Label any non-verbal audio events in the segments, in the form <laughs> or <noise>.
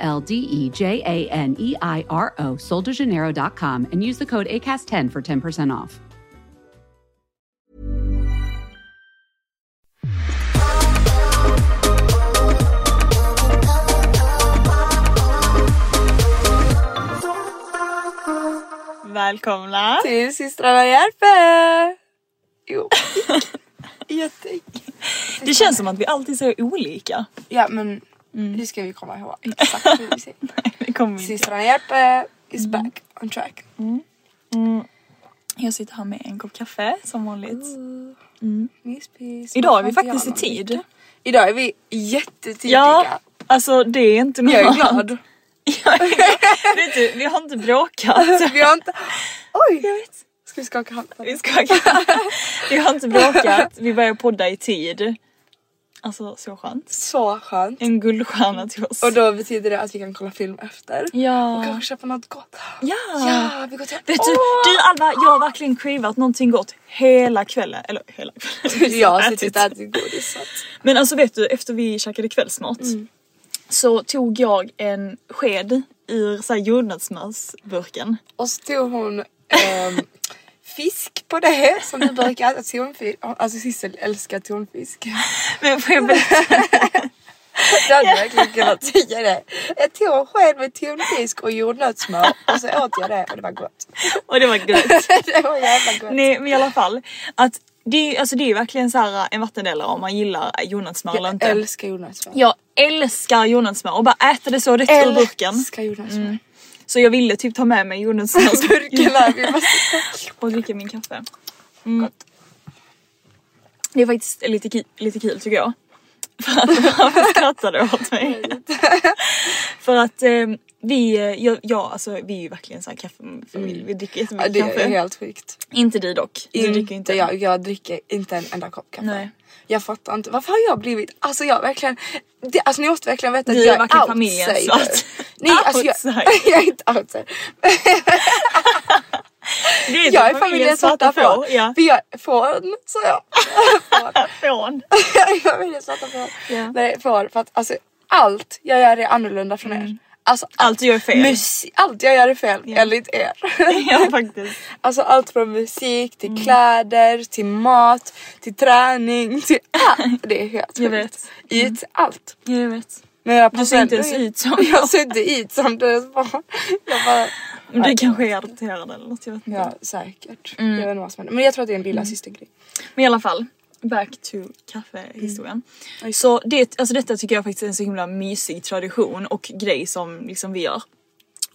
L D E J A N E I R O, soldejaneiro.com, and use the code ACAST10 for 10% off. Välkomna! Till systrarna hjälper! Jo. <laughs> Jätte... Det känns som att vi alltid säger olika. Ja men det ska vi komma ihåg <laughs> exakt hur vi säger. Systrarna hjälper is back on track. Jag sitter här med en kopp kaffe som vanligt. Myspys. Idag är vi faktiskt i tid. något. Idag är vi jättetidiga. Ja, alltså det är inte Jag är glad. <laughs> Jag är glad. Vet du, vi har inte bråkat. <laughs> vi har inte... Oj! Jag vet. Ska vi skaka hand? Vi skakar. Vi har inte bråkat. Vi börjar podda i tid. Alltså så skönt. Så skönt. En guldstjärna till oss. Och då betyder det att vi kan kolla film efter. Och Ja. kanske köpa något gott. Ja. Ja, vi går till... Vet du, du Alva, jag har verkligen cravat någonting gott hela kvällen. Eller hela kvällen. Jag har suttit och ätit godis. Men alltså vet du, efter vi käkade kvällsmat så tog jag en sked ur så här. Och så tog hon ehm, fisk på det som du brukar äta tonfisk. Alltså Sissel älskar tonfisk. Men får jag berätta? <laughs> Du hade verkligen kunnat säga det. Jag tog en sked med tonfisk och jordnötssmör och så åt jag det och det var gott. Och det var gott. <laughs> det var jävla gott. Nej men i alla fall. Att det, är- alltså, det är verkligen så här en vattendelare om man gillar jordnötssmör eller Jag inte. älskar jordnötssmör. Jag älskar jordnötssmör och bara äta det så rätt ur burken. Älskar jordnötssmör. Så jag ville typ ta med mig <laughs> vi måste... <laughs> och dricka min kaffe. Mm. Det är faktiskt lite, ki- lite kul tycker jag. <laughs> För att varför skrattar du åt mig? För att eh, vi, eh, ja, ja alltså vi är ju verkligen såhär kaffefamilj. Vi dricker Ja, jättemycket det kaffe. är helt sjukt. Inte du dock. Du dricker inte. jag, jag dricker inte en enda kopp kaffe. Nej. Jag fattar inte, varför har jag blivit, alltså jag verkligen, det, alltså ni måste verkligen veta att jag är verkligen familjen, så outsider. att- Nej alltså jag, Outsider. <laughs> jag är inte outsider. Det är Jag är familjens svarta får. Ja. Vi har fån, så jag. <laughs> Fån. <laughs> Jag är familjens svarta får. Ja. Nej får för att alltså allt jag gör är annorlunda från er. Alltså Allt gör fel. Musik, allt jag gör är fel enligt er. <laughs> Ja faktiskt. Alltså allt från musik till kläder, till mat, till träning, till <laughs> allt. Det är helt Jag sjukt. vet. Ut allt. Jag vet. Men jag Du ser inte ens ut som <laughs> Jag ser inte ut som deras barn. Jag bara, Men du kanske är adopterad eller något, jag vet inte. ja säkert. Mm. Jag vet inte vad som händer. Men jag tror att det är en lilla systergrej. Men i alla fall, back to kaffehistorien. Så det, alltså detta tycker jag faktiskt är en så himla mysig tradition och grej som liksom vi gör.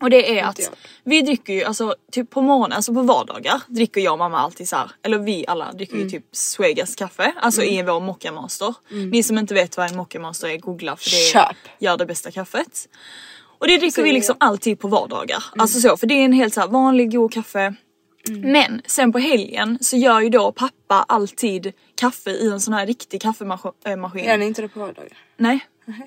Och det är att vi dricker ju alltså typ på morgonen, alltså på vardagar dricker jag och mamma alltid så här, eller vi alla dricker ju typ Svegas kaffe, alltså i vår mocca master. Ni som inte vet vad en mocca master är, googla för det Köp. gör det bästa kaffet. Och det dricker vi jag. liksom alltid på vardagar. Alltså så, för det är en helt så vanlig god kaffe. Men sen på helgen så gör ju då pappa alltid kaffe i en sån här riktig kaffemaskin. Gör ni inte det på vardagar? Nej,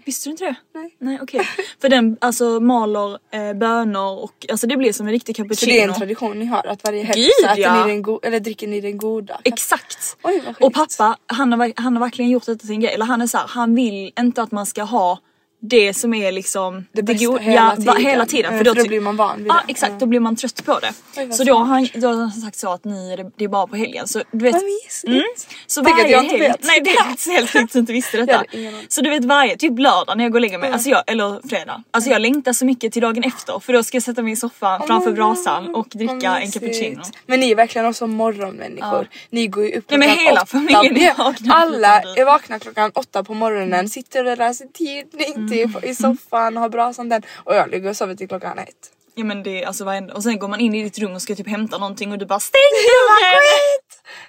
visste du inte det? Nej. Nej okej. För den alltså maler eh, bönor och alltså det blir som en riktig Så cappuccino. det är en tradition ni har att varje helg Gud, så ja. ni den go- eller dricker ni den goda? Exakt! Oj, vad och pappa han har, han har verkligen gjort detta till en grej. Eller han är så här, han vill inte att man ska ha det som är liksom Det bästa go- hela ja, tiden. hela tiden. För då, för då ty- blir man van vid Ja det. exakt, Ja. då blir man trött på det. Oj, så då har, han, då har han sagt så att ni, det, det är bara på helgen. Så du vet, Vad. Mm. Så Tänk att varje jag inte helg, vet. nej det är <laughs> helt sjukt att du inte visste detta. Så du vet varje, typ lördag när jag går och lägger mig, alltså jag, eller fredag. Alltså jag längtar så mycket till dagen efter för då ska jag sätta mig i soffan framför brasan och dricka en cappuccino. Men ni är verkligen också morgonmänniskor. Ni går ju upp Nej, men klockan hela åtta. familjen är <laughs> Ja, vakna Alla är vakna klockan åtta på morgonen, sitter och läser tidning Mm. i soffan och har brasan den och jag ligger och sover till klockan ett. Ja men det är alltså varenda, och sen går man in i ditt rum och ska typ hämta någonting och du bara stäng <laughs> dörren!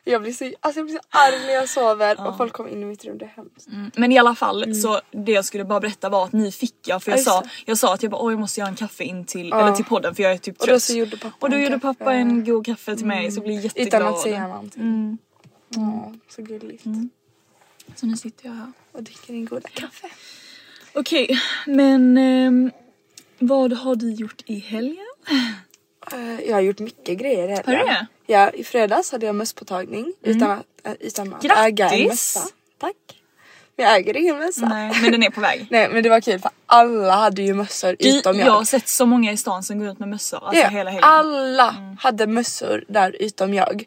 Jag blir så, alltså jag blir så arg när jag sover och folk kommer in i mitt rum, det är hemskt. Men i alla fall så det jag skulle bara berätta var att ni fick jag för jag Mm. Ja, sa, jag sa att jag bara åh jag måste göra en kaffe in till, eller till podden för jag är typ Och trött. då så gjorde pappa och då en gjorde kaffe. pappa en god kaffe till mig så jag blir jätteglad. Utan att säga någonting. Ja, så gulligt. Så nu sitter jag här. Och dricker din goda kaffe. Okej men ehm, vad har du gjort i helgen? Eh, jag har gjort mycket grejer i Har du helgen. det? Ja, i fredags hade jag mösspåtagning utan att, äh, utan att äga en mössa. Tack. Men jag äger ingen mössa. Nej men den är på väg. <laughs> Nej men det var kul för alla hade ju mössor Du, utom jag jag. har sett så många i stan som går runt med mössor alltså Ja, hela helgen. Mm. alla hade mössor där utom jag.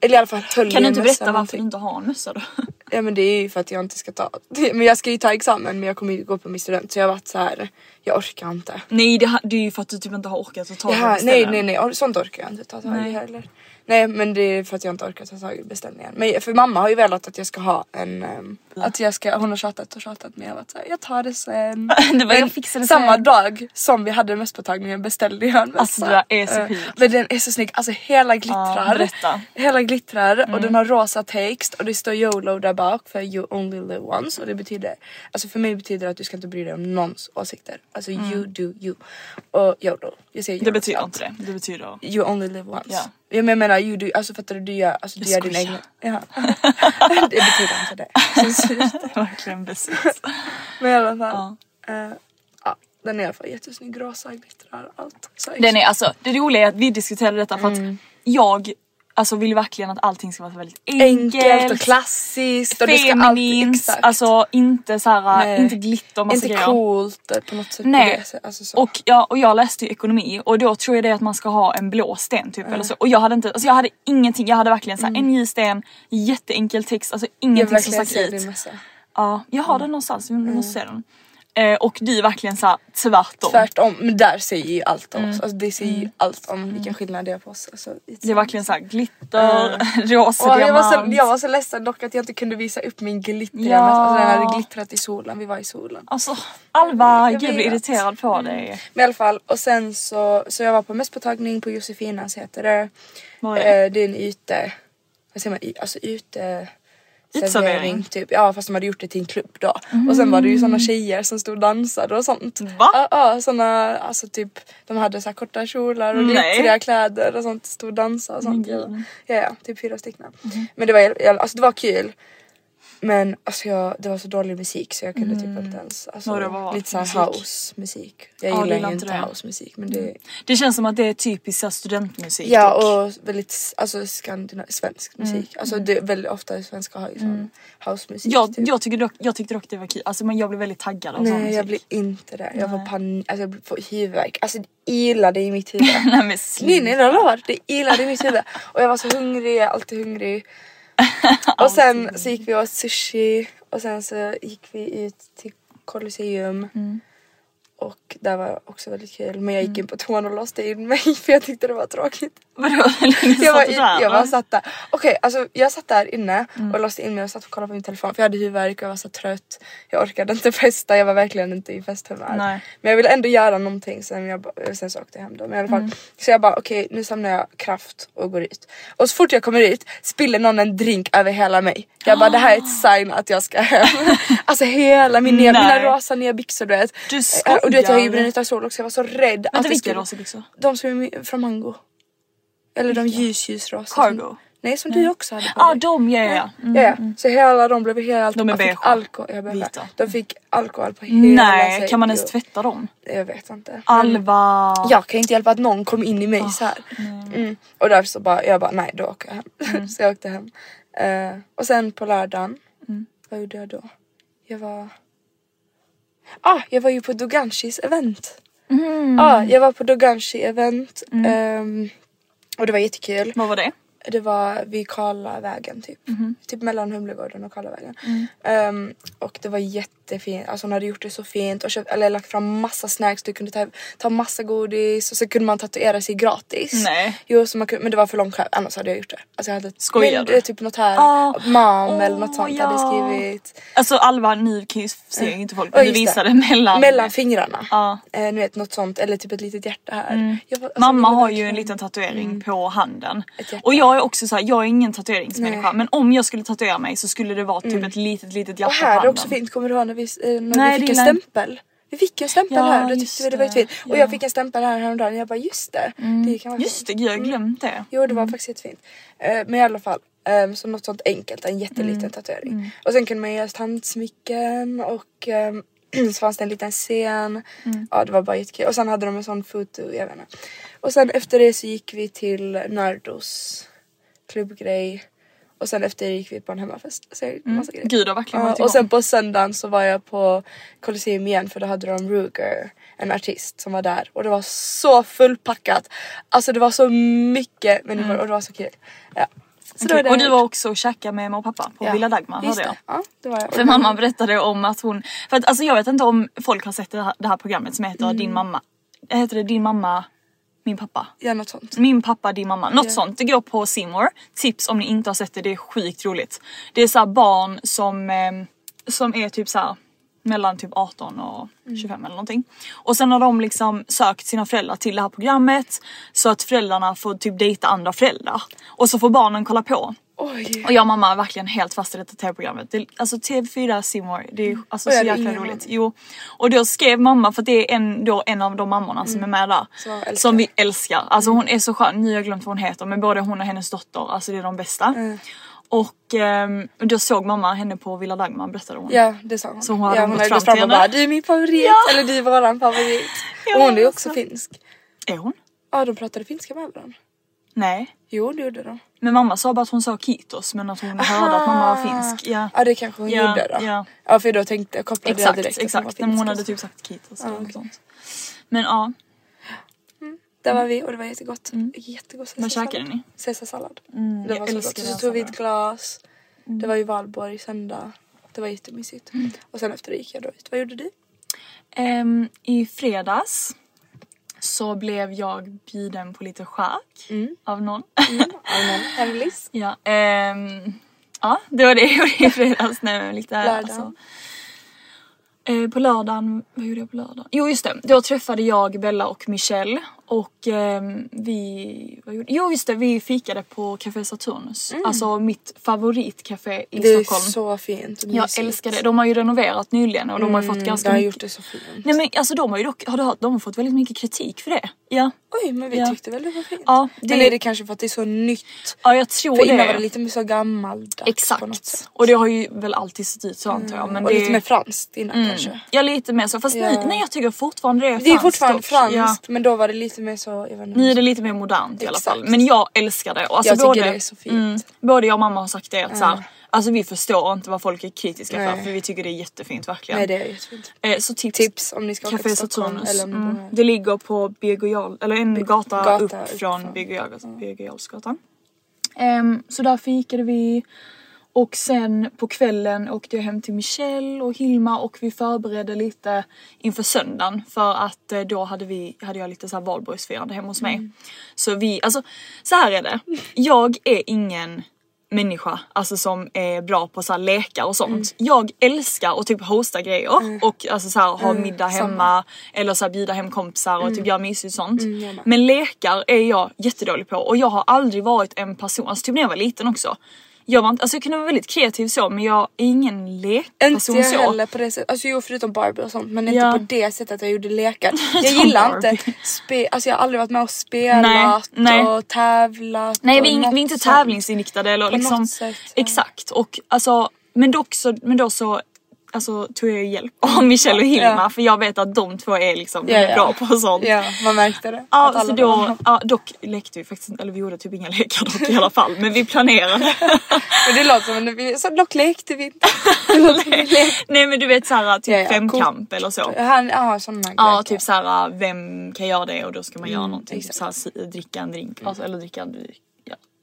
Eller i alla fall höll Kan du inte berätta varför du inte har en mössa då? <laughs> Ja men det är ju för att jag inte ska ta, men jag ska ju ta examen men jag kommer ju gå på min student så jag har varit så här. jag orkar inte. Nej det, det är ju för att du typ inte har orkat att ta Jaha, den nej nej nej, sånt orkar jag inte ta tag i heller. Nej men det är för att jag inte orkar ta tag i beställningen. Men för mamma har ju velat att jag ska ha en, ehm, att jag ska, hon har tjatat och tjatat men jag har varit såhär, jag tar det sen. <laughs> Det var, jag fixar det samma sen. dag som vi hade mösspåtagningen beställde jag en mössa. Alltså, det är så sjukt. Men den är så snygg, alltså hela glittrar. Mm. Hela glittrar och den har rosa text och det står YOLO där bak för you only live once och det betyder, alltså för mig betyder det att du ska inte bry dig om någons åsikter. Alltså you do you. Och YOLO, jag säger Mm. Det YOLO betyder inte det. Det betyder... You only live once. Ja. Ja. men jag menar you do, alltså fattar du? Du gör, alltså, du Jag gör din egna... Ja. <laughs> det betyder inte det. <laughs> Verkligen precis. Men i alla fall. eh, ja, den är i alla fall jättesnygg, rosa, glittrar, allt. Så Den är alltså, det roliga är att vi diskuterade detta för att Mm. jag alltså vill verkligen att allting ska vara väldigt enkelt. enkelt och klassiskt och feminint, alltså inte såhär, inte glitter och massa inte coolt eh, på något sätt. Nej, Alltså så. och, ja, och jag läste ju ekonomi och då tror jag det att man ska ha en blå sten typ eller så. Och jag hade inte, alltså jag hade ingenting, jag hade verkligen såhär en ny sten, jätteenkel text, alltså Mm. jag ingenting som stack ut. Ja, jag har den någonstans, vi måste se den. Eh, och du är verkligen såhär tvärtom. Tvärtom, men där säger ju allt om Mm. oss. Alltså, det säger ju allt om vilken skillnad det är på oss. Alltså, Det är verkligen såhär glitter, <laughs> rosa och jag, var så, diamant. jag var så ledsen dock att jag inte kunde visa upp min glittriga Ja. Alltså, den hade glittrat i solen, vi var i solen. Alltså Alva, Jag jag blir irriterad på dig. Men i alla fall, och sen så, så jag var på mösspåtagning på Josefinas heter det. Eh, det är en ute, vad säger man, alltså ute Uteservering? typ. Ja fast de hade gjort det till en klubb då. Och sen var det ju såna tjejer som stod och dansade och sånt. Va? Ja, ja såna, alltså typ de hade så korta kjolar och glittriga kläder och sånt. Stod och dansade och sånt. Gud. Ja, ja, typ fyra stycken. Men det var, alltså det var kul. Men alltså jag, det var så dålig musik så jag kunde typ inte ens, alltså, var lite såhär musik? house musik. Jag Ja, gillar ju inte det. house musik men det Det känns som att det är typiskt här studentmusik Ja dock. och väldigt alltså skandinav, svensk musik. Alltså det är väldigt ofta svenskar har ju sån housemusik. jag, typ. jag, tycker dock, jag tyckte dock det var kul, alltså, men jag blev väldigt taggad av sån Nej musik. jag blir inte det. Jag får Nej. panik, alltså jag får huvudvärk. Alltså det ilade i mitt huvud. Nej men nej sluta. nej lovar, det ilade i mitt huvud. Och jag var så hungrig, alltid hungrig. <laughs> Och sen så gick vi och åt sushi och sen så gick vi ut till Colosseum. Mm. Och där var också väldigt kul men jag gick in på toan och låste in mig <laughs> för jag tyckte det var tråkigt. Vadå? Jag, var, där? jag va? bara satt där. Okej alltså jag satt där inne Mm. och låste in mig och satt och kollade på min telefon för jag hade huvudvärk och jag var så trött. Jag orkade inte <laughs> festa, jag var verkligen inte i festhumör. Nej. Men jag ville ändå göra någonting sen, jag, ba- sen så åkte jag hem då. Men i alla fall, Mm. Så jag bara okej nu samlar jag kraft och går ut. Och så fort jag kommer ut spiller någon en drink över hela mig. Jag bara det här är ett sign att jag ska hem. <laughs> alltså hela min nya, mina rosa nya byxor du vet. Du Eh, vet jag har ju brunnit av sol också jag var så rädd. Vänta att det vilka skulle- rosa byxor? De som är från Mango. Eller de ljusljusrosa. Cargo? Som, nej som du också hade på Ja ah, dig. de ja ja, ja. Mm. Ja, ja. Så hela de blev helt... De är beige. alkohol, jag Vita. De fick alkohol på hela Nej sig. kan man ens tvätta dem? Jag vet inte. Alva. Jag kan inte hjälpa att någon kom in i mig så här. Mm. Och därför så bara, jag bara nej då åker jag hem. Mm. <laughs> så jag åkte hem. Eh, och sen på lördagen, vad gjorde jag då? Jag var... Ah, jag var ju på Doganshis event. Mm. Ah, jag var på Doganshi event. ehm, och det var jättekul. Vad var det? Det var vid Karlavägen typ. Typ mellan Humlegården och Karlavägen. Mm. Ehm, och det var jätte jättefint, alltså hon hade gjort det så fint och köpt, eller lagt fram massa snacks, du kunde ta, ta massa godis och så kunde man tatuera sig gratis. Nej. Jo, så man kunde, men det var för långt själv, annars hade jag gjort det. Alltså jag hade ett, Skojar men, du? det är typ något här, Ah. mam eller Åh, något sånt ja. hade skrivit. Alltså Alva nu kan ju se inte folk men du det. visade mellan. Mellan fingrarna. Ja. Eh, ni vet något sånt eller typ ett litet hjärta här. Jag var- alltså, Mamma jag har ju en verkligen- liten tatuering på handen. Och jag är också så här, jag är ingen tatueringsmänniska Nej. men om jag skulle tatuera mig så skulle det vara typ ett litet litet hjärta Och på här är handen. också fint, kommer du ihåg när vi, eh, när Nej, vi fick en stämpel? Vi fick en stämpel Ja, här, det just tyckte vi det var det. jättefint. Och Ja. jag fick en stämpel här häromdagen och jag bara just det. Det kan vara Just det, jag har glömt det. Jo det var faktiskt jättefint. Eh, men i alla fall, eh, så något sånt enkelt, en jätteliten Mm. tatuering. Och sen kunde man göra tandsmycken och ehm, <clears throat> så fanns det en liten scen. Mm. Ja det var bara jättekul. Och sen hade de en sån foto, jag vet inte. Och sen efter det så gick vi till Nardos klubbgrej. Och sen efter gick vi på en hemmafest. Så jag massa grejer. Gud har verkligen varit och igång. sen på söndagen så var jag på Colosseum igen för då hade de Ruger, en artist som var där och det var så fullpackat. Alltså det var så mycket människor och det var så kul. Ja. Så Okej, det Och du var också och käkade med mamma och pappa på Ja, Villa Dagmar Just hörde jag. Ja, det var jag. För mamma berättade om att hon, för att alltså jag vet inte om folk har sett det här, det här programmet som heter Mm. Din mamma, heter det Din mamma, min pappa? Ja något sånt. Min pappa, din mamma. Något Ja. sånt. Det går på More. Tips om ni inte har sett det, det är sjukt roligt. Det är så barn som, eh, som är typ så här mellan typ 18 och Mm. 25 eller någonting. Och sen har de liksom sökt sina föräldrar till det här programmet så att föräldrarna får typ dejta andra föräldrar. Och så får barnen kolla på. Oj. Och jag och mamma är verkligen helt fast i detta tv-programmet. Det, alltså TV4 Simor, det är alltså Oj, så jäkla roligt. Jo. Och då skrev mamma, för det är en, då en av de mammorna som är med där. Som vi älskar. Alltså hon är så skön, nu har jag glömt vad hon heter men både hon och hennes dotter, alltså det är de bästa. Mm. Och ehm, då såg mamma henne på Villa Dagmar berättade hon. Ja det sa hon. Så hon hade ja, hon hade gått fram till och henne. bara du är min favorit Ja. eller du är våran favorit. Ja, och hon är ju också alltså. finsk. Är hon? Ja de pratade finska med varandra. Nej. Jo det gjorde de. Men mamma sa bara att hon sa Kitos men att hon hörde att mamma var finsk. Ja. Ja det kanske hon Ja, gjorde då. ja. Ja för då tänkte jag kopplade jag Exakt, direkt hon var exakt. Men hon finsk hade typ sagt Kitos Ja, eller okej. sånt. Men ja, Där var vi och det var jättegott. Jättegott vad käkade ni? Caesarsallad. Mm, Det jag var så gott. Så tog vi ett glas. Det var ju valborg söndag. Det var jättemysigt. Mm. Och sen efter det gick jag då ut. Vad gjorde du? Ehm, I fredags så blev jag bjuden på lite schack Mm. av någon. Allmän hemlis. <laughs> ja, ehm, ja, det var det jag gjorde i fredags. Nej, lite, alltså. Eh, på lördagen, vad gjorde jag på lördagen? Jo just det, då träffade jag Bella och Michelle och ehm, vi, vad gjorde, jo just det, vi fikade på Café Saturnus. Alltså mitt favoritcafé i Mm. Det är Stockholm. så fint och Jag älskar det. De har ju renoverat nyligen och de har ju fått Mm, ganska De har mycket. gjort det så fint. Nej men alltså de har ju dock, har du hört, de har fått väldigt mycket kritik för det. Ja, Oj men vi Ja. tyckte väl det var fint. Ja, det- Men är det kanske för att det är så nytt? ja jag tror För det. innan var det lite mer så gammaldags på något Exakt. sätt. Och det har ju väl alltid sett ut så antar jag. Men och det... lite mer franskt innan Mm. kanske. Ja lite mer så, fast Ja. nu, nej jag tycker fortfarande det är Det är fortfarande franskt Ja. men då var det lite mer så, jag vet inte. Nu är det lite mer modernt i alla Exakt. fall. Men jag älskar det. Och Alltså Jag tycker både, det är så fint. Mm, både jag och mamma har sagt det att så här, alltså vi förstår inte vad folk är kritiska Nej. för för vi tycker det är jättefint verkligen. Nej det är jättefint. eh, så tips. Tips om ni ska åka Café till Stockholm Saturnus. eller om ni Mm. här. Det ligger på Birger Jarl, eller en gata, gata upp från från- Birger Jarl- Birger Jarlsgatan. Ehm, så där fikade vi och sen på kvällen åkte jag hem till Michelle och Hilma och vi förberedde lite inför söndagen för att eh, då hade vi, hade jag lite så här valborgsfirande hemma hos mig. Mm. Så vi, alltså så här är det. Jag är ingen människa alltså som är bra på så här lekar och sånt. Mm. Jag älskar att typ hosta grejer och alltså så här, ha middag samma. hemma eller så här, bjuda hem kompisar och typ göra mysigt sånt. Mm. Men lekar är jag jättedålig på och jag har aldrig varit en person, alltså typ när jag var liten också. Jag, var inte, alltså jag kunde vara väldigt kreativ så men jag är ingen lekperson Inte jag så. heller på det sättet, alltså jo förutom Barbie och sånt men Ja. inte på det sättet att jag gjorde lekar. <laughs> Jag gillar Barbie. inte, spe, alltså jag har aldrig varit med och spelat Nej, nej. och tävlat. Nej vi är, vi är inte sånt. tävlingsinriktade eller På liksom något sätt, ja. Exakt och alltså men dock så, men då så Alltså tog jag hjälp <laughs> av Michelle och Hilma Ja. för jag vet att de två är liksom Ja, ja. bra på sånt. Ja man märkte det. Ja, så då, ja, dock lekte vi faktiskt eller vi gjorde typ inga <laughs> lekar dock i alla fall men vi planerade. <laughs> Men det låter som en, så dock lekte vi inte. Nej men du vet såhär typ Ja, ja, femkamp eller så. Han, ja sådana Ja lekar. typ såhär vem kan göra det och då ska man göra någonting. Typ exakt. såhär, si- dricka en drink, alltså, eller dricka en dryck.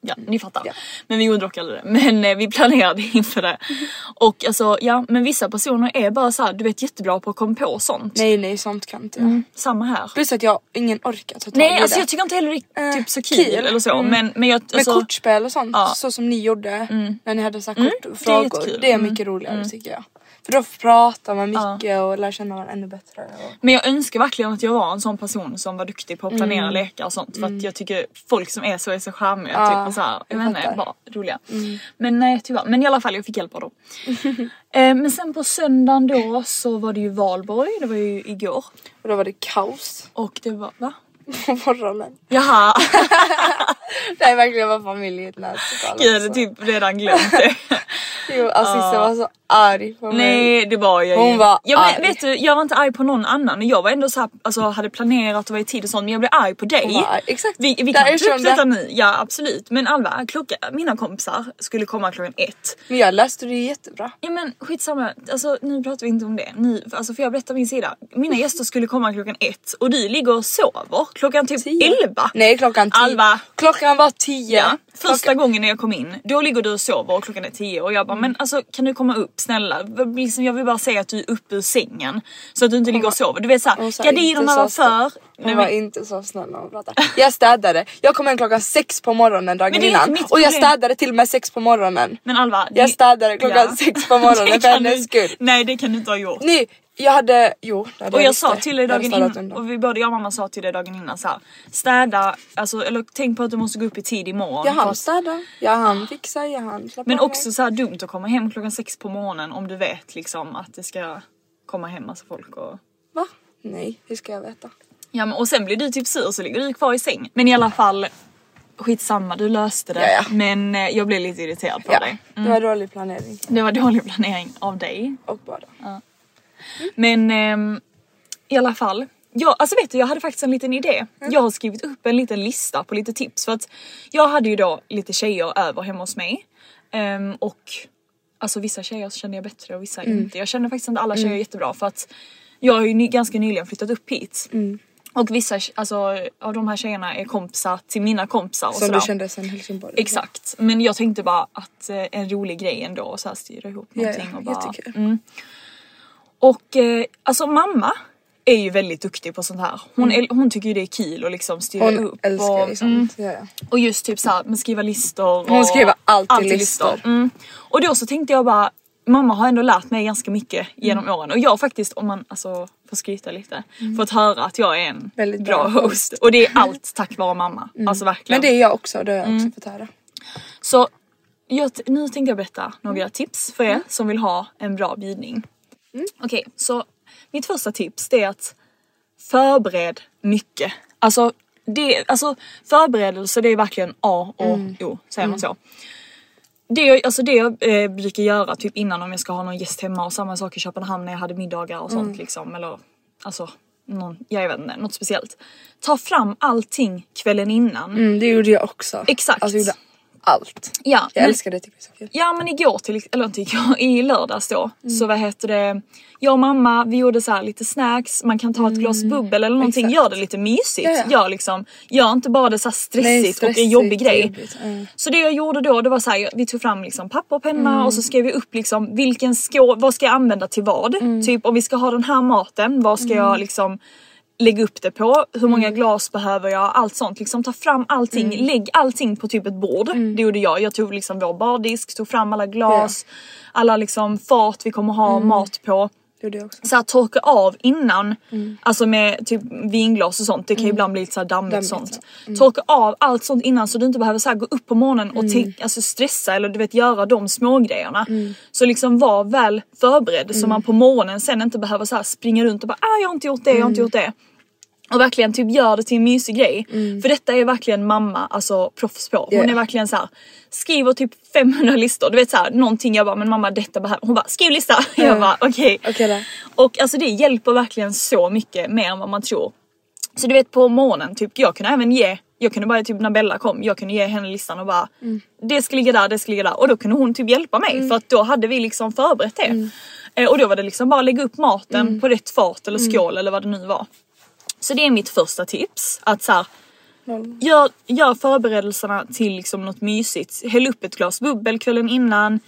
Ja. Ja, ni fattar. Ja. Men vi gjorde dock aldrig det. <laughs> Men eh, vi planerade inför det. <laughs> Och alltså, ja, men vissa personer är bara så här, du vet jättebra på att komma på sånt. Nej nej sånt kan inte jag. Mm, samma här. Plus att jag ingen ork att ta tag Nej i alltså det. jag tycker inte heller det är Eh, typ så kul, kul. eller så. Mm. Men, men jag, alltså, kortspel och sånt, Ja. så som ni gjorde när ni hade så här Mm, kort och det är frågor. Det är Mm, mycket roligare tycker jag. För då pratar man Ja. mycket och lär känna varandra ännu bättre. Och... Men jag önskar verkligen att jag var en sån person som var duktig på att planera Mm. lekar och sånt. För att jag tycker folk som är så är så charmiga. Ja, typ, och så här, jag jag vet inte, fattar. bara roliga. Men nej tyvärr. Men i alla fall jag fick hjälp av dem. <laughs> eh, men sen på söndagen då så var det ju valborg. Det var ju igår. och då var det kaos Och det var, va? <laughs> på morgonen. Jaha, <laughs> Det är verkligen vad familjen lät gud jag hade typ redan glömt det. <laughs> Jo, Assisse var så arg på mig. Nej det var jag ju. Hon var ja, men, arg. vet du, jag var inte arg på någon annan. Jag var ändå så här, alltså hade planerat och var i tid och sånt men jag blev arg på dig. Var. Exakt. Vi, vi kan är ta upp som detta det. nu, ja absolut. Men Alva, klocka, mina kompisar skulle komma klockan ett. Men jag läste det jättebra. Ja men skitsamma, alltså nu pratar vi inte om det. Ni, alltså för jag berättar min sida. Mina gäster skulle komma klockan ett och du ligger och sover klockan typ Tio. elva. Nej klockan tio. Alva. Klockan var tio. Ja, första Klockan... gången när jag kom in, då ligger du och sover och klockan är tio och jag bara men alltså kan du komma upp snälla? Liksom, jag vill bara säga att du är uppe ur sängen så att du inte ligger och sover. Du vet såhär, Hon gardinerna var för. Hon Nej, var men, inte så snäll när hon pratade. Jag städade. Jag kom hem klockan sex på morgonen dagen innan. Och jag städade till och med sex på morgonen. men Alva. Jag städade klockan sex på morgonen <laughs> för hennes skull. Nej det kan du inte ha gjort. Nej, jag hade, jo hade Och jag visst sa till dig Jag dagen innan, och vi både jag och mamma sa till dig dagen innan så här, städa, alltså, eller tänk på att du måste gå upp i tid imorgon. Jag hann städa, jag hann fixa, jag hann Men mig. också så här dumt att komma hem klockan sex på morgonen om du vet liksom att det ska komma hem massa folk och Va? Nej, hur ska jag veta? Ja men och sen blir du typ sur så ligger du kvar i säng. Men i alla fall skitsamma du löste det. Ja, ja. Men eh, jag blev lite irriterad på Ja, dig. det var dålig planering. Det var dålig planering av dig. Och bara. Men ehm, i alla fall. Ja, alltså vet du jag hade faktiskt en liten idé. Jag har skrivit upp en liten lista på lite tips för att jag hade ju då lite tjejer över hemma hos mig. Ehm, och alltså vissa tjejer kände jag bättre och vissa inte. Jag kände faktiskt inte alla tjejer jättebra för att jag har ju ny, ganska nyligen flyttat upp hit. Och vissa alltså, av de här tjejerna är kompisar till mina kompisar och Som sådär. du kände sen Helsingborg. Exakt, men jag tänkte bara att eh, en rolig grej ändå och så här styra ihop Ja, någonting ja, och bara... jättekul. Mm. Och eh, alltså mamma är ju väldigt duktig på sånt här. Hon, el- hon tycker ju det är kul att liksom styra Mm. Hon upp älskar och. Ja, ja. och just typ såhär med skriva listor. Hon skriver alltid alltid listor. Mm. Och då så tänkte jag bara Mamma har ändå lärt mig ganska mycket genom åren och jag faktiskt om man alltså får skryta lite fått höra att jag är en Mm. Väldigt bra bra host och det är allt tack vare mamma. <laughs> Alltså verkligen. Men det är jag också, det har jag Mm. också fått höra. Så jag, nu tänkte jag berätta några tips för er som vill ha en bra bjudning. Okej, så mitt första tips det är att förbered mycket. Alltså, det, alltså förberedelse det är verkligen A och O, säger man så. Det jag, alltså det jag eh, brukar göra typ innan om jag ska ha någon gäst hemma och samma sak i Köpenhamn när jag hade middagar och sånt liksom eller alltså någon, jag vet inte, något speciellt. Ta fram allting kvällen innan. Mm, det gjorde jag också. Exakt. Alltså jag gjorde allt. Ja, Jag men- älskar det, tycker jag är så kul. Ja men igår till eller inte igår, <laughs> i lördags då så vad heter det Jag och mamma vi gjorde så här lite snacks, man kan ta ett glas bubbel eller någonting, exakt. gör det lite mysigt. Ja, ja. Gör, liksom, gör inte bara det så stressigt, Nej, och stressigt en jobbig och grej. mm. Så det jag gjorde då det var så här, vi tog fram liksom papper och penna Mm. och så skrev vi upp liksom vilken skål, vad ska jag använda till vad? Mm. Typ om vi ska ha den här maten, vad ska jag liksom lägga upp det på, hur många Mm. glas behöver jag, allt sånt. Liksom ta fram allting, lägg allting på typ ett bord. Mm. Det gjorde jag. Jag tog liksom vår bardisk, tog fram alla glas, alla liksom fat vi kommer ha Mm. mat på. Gjorde jag också. Så här, torka av innan, Mm. alltså med typ vinglas och sånt. Det kan ju ibland bli lite så här dammigt, Dammigt, sånt. ja. Torka av allt sånt innan så du inte behöver så här, gå upp på morgonen och tänk, alltså, stressa eller du vet göra de små grejerna. Så liksom var väl förberedd så man på morgonen sen inte behöver så här, springa runt och bara ah, jag har inte gjort det, jag har inte gjort det. Och verkligen typ gör det till en mysig grej. För detta är verkligen mamma alltså proffs på. Hon Ja. är verkligen så här, skriver typ 500 listor. Du vet så här, någonting jag bara men mamma detta behöver. Hon bara skriv lista. <laughs> Jag bara okej. Okej då. Och alltså det hjälper verkligen så mycket mer än vad man tror. Så du vet på morgonen, typ jag kunde även ge, jag kunde bara typ när Bella kom, jag kunde ge henne listan och bara det ska ligga där, det ska ligga där och då kunde hon typ hjälpa mig för att då hade vi liksom förberett det. Eh, och då var det liksom bara lägga upp maten på rätt fat eller skål eller vad det nu var. Så det är mitt första tips. Att så här, noll. Gör, gör förberedelserna till liksom något mysigt. Häll upp ett glas bubbel kvällen innan.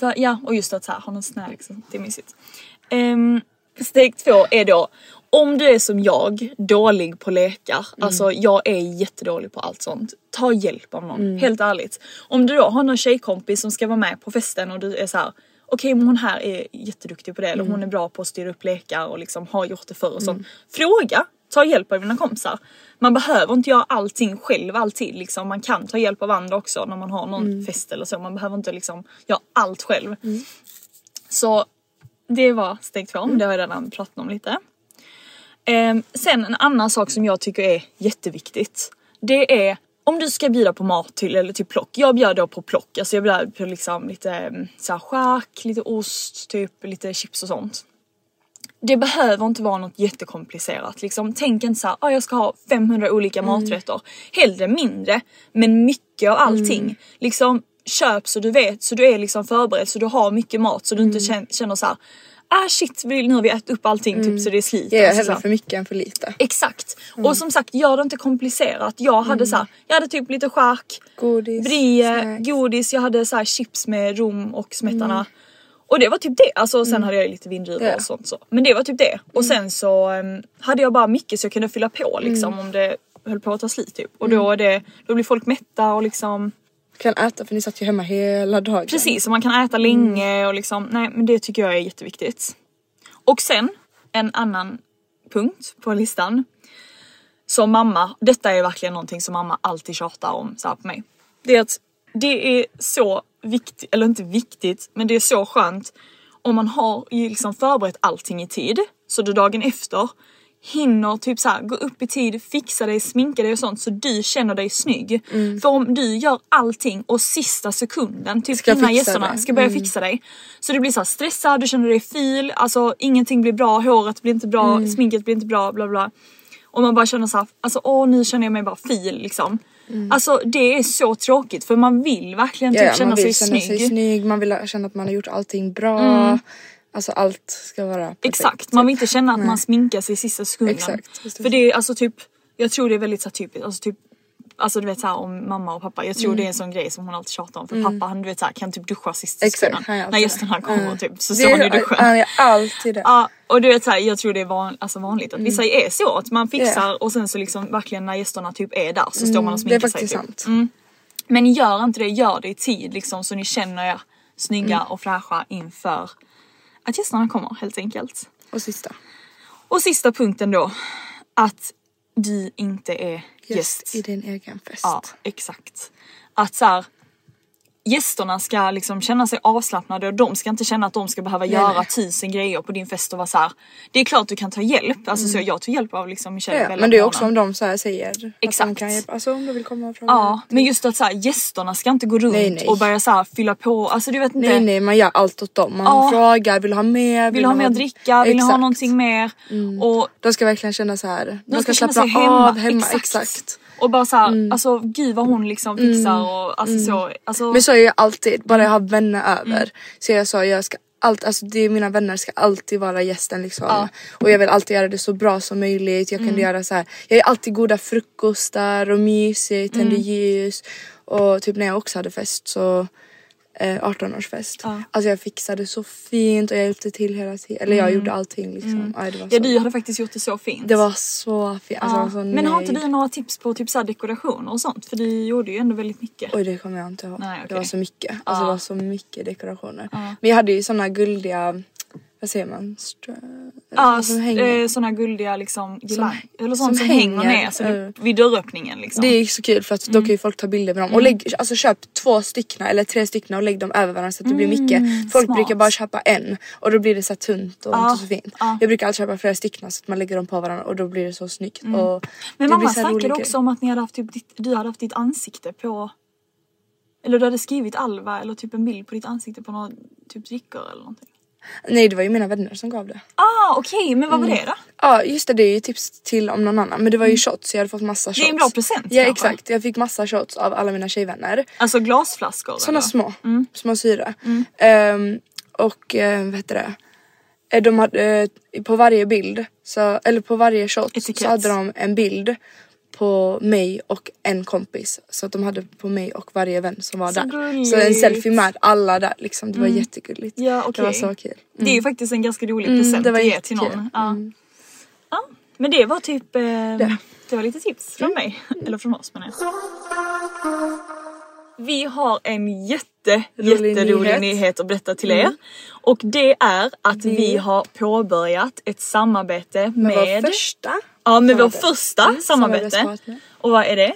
För, ja, och just att så här, ha någon snacks, det är mysigt. Um, steg två är då, om du är som jag, dålig på lekar, alltså jag är jättedålig på allt sånt. Ta hjälp av någon, helt ärligt. Om du då har någon tjejkompis som ska vara med på festen och du är så här. okej men hon här är jätteduktig på det eller hon är bra på att styra upp lekar och liksom har gjort det förr och sånt. Fråga! Ta hjälp av dina kompisar. Man behöver inte göra allting själv alltid liksom. Man kan ta hjälp av andra också när man har någon fest eller så. Man behöver inte liksom göra allt själv. Så det var steg två, det har jag redan pratat om lite. Ehm, sen en annan sak som jag tycker är jätteviktigt. Det är om du ska bjuda på mat till eller till plock. Jag bjöd då på plock, alltså jag bjöd på liksom lite mm, så här lite ost, typ lite chips och sånt. Det behöver inte vara något jättekomplicerat liksom. Tänk inte såhär, ah, jag ska ha 500 olika maträtter. Hellre mindre men mycket av allting. Liksom köp så du vet, så du är liksom förberedd så du har mycket mat så du inte känner, såhär ah shit nu har vi ätit upp allting typ så det är slit. Alltså, så hellre för mycket än för lite. Exakt. Och som sagt gör det inte komplicerat. Jag hade så här, jag hade typ lite chark, Godis, brie, godis, jag hade så här chips med rom och smetana. Och det var typ det. Alltså sen hade jag lite vindruvor Ja. och sånt så. Men det var typ det. Och sen så em, hade jag bara mycket så jag kunde fylla på liksom om det höll på att ta slit typ. Och då, är det, då blir folk mätta och liksom Kan äta för ni satt ju hemma hela dagen. Precis, och man kan äta länge och liksom, nej men det tycker jag är jätteviktigt. Och sen en annan punkt på listan. Som mamma, detta är verkligen någonting som mamma alltid tjatar om så här på mig. Det är att det är så viktigt, eller inte viktigt, men det är så skönt om man har liksom förberett allting i tid. Så du dagen efter hinner typ så här, gå upp i tid, fixa dig, sminka dig och sånt så du känner dig snygg. För om du gör allting och sista sekunden typ Ska innan gästerna det. ska börja fixa dig. Så det blir så stressad, du känner dig fil, alltså ingenting blir bra, håret blir inte bra, Mm. sminket blir inte bra, bla bla. Och man bara känner såhär, alltså åh nu känner jag mig bara fil liksom. Alltså det är så tråkigt för man vill verkligen typ Mm. Ja, känna sig känna snygg. sig snygg, man vill känna att man har gjort allting bra. Alltså allt ska vara perfekt. Exakt, man vill inte känna att Nej. man sminkar sig i sista sekunden. Exakt. För det är alltså typ, jag tror det är väldigt så typiskt, alltså typ Alltså du vet såhär om mamma och pappa, jag tror det är en sån grej som hon alltid tjatar om för pappa han du vet såhär kan typ duscha Mm. Sekunden. han gör När gästerna kommer Mm. typ så står han i duschen. Han gör alltid det. Ja och du vet såhär, jag tror det är van, alltså vanligt att vissa är så att man fixar Ja. och sen så liksom verkligen när gästerna typ är där så står man och Mm, det är sminkar sig. faktiskt Typ. sant. Mm. Men gör inte det, gör det i tid liksom så ni känner er snygga Mm. och fräscha inför att gästerna kommer helt enkelt. Och sista. Och sista punkten då, att du inte är Gäst gäst. i din egen fest. Ja, exakt. Att så här, gästerna ska liksom känna sig avslappnade och de ska inte känna att de ska behöva göra nej. tusen grejer på din fest och vara så här. Det är klart du kan ta hjälp, alltså så jag tog hjälp av liksom Michelle Ja, men det är också om de så säger att de Exakt. kan hjälpa. Alltså om du vill komma och fråga. Ja, men just att så här, gästerna ska inte gå runt Nej, nej. och börja så här, fylla på, alltså du vet inte. Nej nej man gör allt åt dem. Man Ja. frågar, vill du ha mer? Vill du ha mer att dricka? Vill du ha Exakt. någonting mer? Och De ska verkligen känna så här. de ska, känna slappna sig hemma. av hemma. Exakt. Exakt. Och bara såhär, alltså gud vad hon liksom fixar och alltså så. Alltså, Men så är jag alltid, bara jag har vänner Mm. över. Så jag sa jag ska allt, alltså det mina vänner ska alltid vara gästen liksom. Ja. Mm. Och jag vill alltid göra det så bra som möjligt. Jag kan göra så här. jag gör alltid goda frukostar och mysigt, tänder Mm. ljus. Och typ när jag också hade fest så eh, 18-årsfest. Ja. Alltså jag fixade så fint och jag hjälpte till hela tiden. Eller jag gjorde allting liksom. Ja, det, var Mm. ja så, du hade faktiskt gjort det så fint. det var så fint. Alltså, Ja. jag var så Men har inte du några tips på typ så här dekorationer och sånt? För du gjorde ju ändå väldigt mycket. Oj det kommer jag inte ihåg. Nej, Det okej. var så mycket. Alltså det Ja. var så mycket dekorationer. Men jag hade ju såna guldiga, vad säger man? Stra- Ja, eh, såna guldiga liksom girlang- eller sånt som, som hänger, hänger, ner så eh. vid dörröppningen liksom. Det är så kul för att då kan ju folk ta bilder med dem. Och lägg, alltså köp två stycken eller tre stycken och lägg dem över varandra så att det blir mycket. Folk smart. brukar bara köpa en och då blir det så tunt och Ja, inte så fint. ja. Jag brukar alltid köpa flera stycken så att man lägger dem på varandra och då blir det så snyggt. Och Men det mamma blir så här snackade också om att ni hade haft typ ditt, du hade haft ditt ansikte på eller du hade skrivit Alva eller typ en bild på ditt ansikte på några typ drickor eller någonting. Nej det var ju mina vänner som gav det. Ah okej men vad var Mm. det då? Ja just det, det är ju tips till om någon annan men det var ju shots, jag hade fått massa shots. Mm. Det är en bra present Ja kanske. exakt, jag fick massa shots av alla mina tjejvänner. Alltså glasflaskor eller? små, Mm. små syra. Ehm, och eh, vad heter det? Eh, De hade, eh, på varje bild, så, eller på varje shot Etikett. så hade de en bild på mig och en kompis. Så att de hade på mig och varje vän som var Så där. gulligt. Så en selfie med alla där liksom. Det var jättegulligt. Ja, Det var så kul. Det är ju faktiskt en ganska rolig Mm, present det var att ge till någon. Ja. Mm. Ja, men det var typ, eh, det. Det. var lite tips från mig. <laughs> Eller från oss menar jag. Vi har en jätte, Rolig jätterolig nyhet. nyhet. att berätta till er. Och det är att vi har påbörjat ett samarbete med, vår första ja, med vår samarbete. första Mm, samarbete. Och vad är det?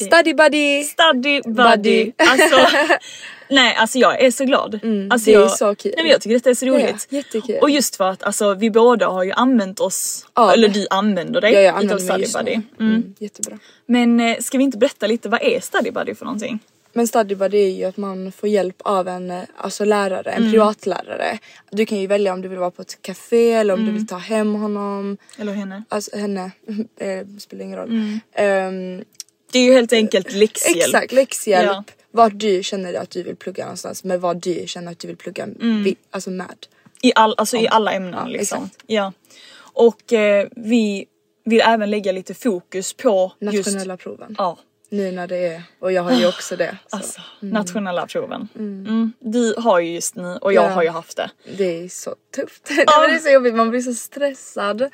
Study buddy! Study buddy. Buddy. Alltså, <laughs> nej alltså jag är så glad. alltså, det är jag, så kul. Nej, men jag tycker detta är så roligt. Ja, jättekul. Och just för att alltså, vi båda har ju använt oss, Ja, eller det- du använder dig Ja, jag utav använder mig Study buddy. Mm. Mm, jättebra. Men eh, ska vi inte berätta lite, vad är Study buddy för någonting? Men study buddy är ju att man får hjälp av en eh, alltså lärare, en privatlärare. Du kan ju välja om du vill vara på ett café eller om du vill ta hem honom. Eller henne? Alltså henne, <laughs> eh, spelar ingen roll. Ehm, Det är ju helt enkelt läxhjälp. exakt, läxhjälp. Ja. Vart du känner att du vill plugga någonstans med vad du känner att du vill plugga vi, alltså med. I, all, alltså i alla ämnen Ja, liksom. exakt. Ja. Och eh, vi vill även lägga lite fokus på just... Nationella proven. Ja. Nu när det är, och jag har ju också det. Så. Alltså, nationella proven. Mm. Du har ju just nu och jag Ja. har ju haft det. Det är så tufft. <laughs> det är så jobbigt, man blir så stressad.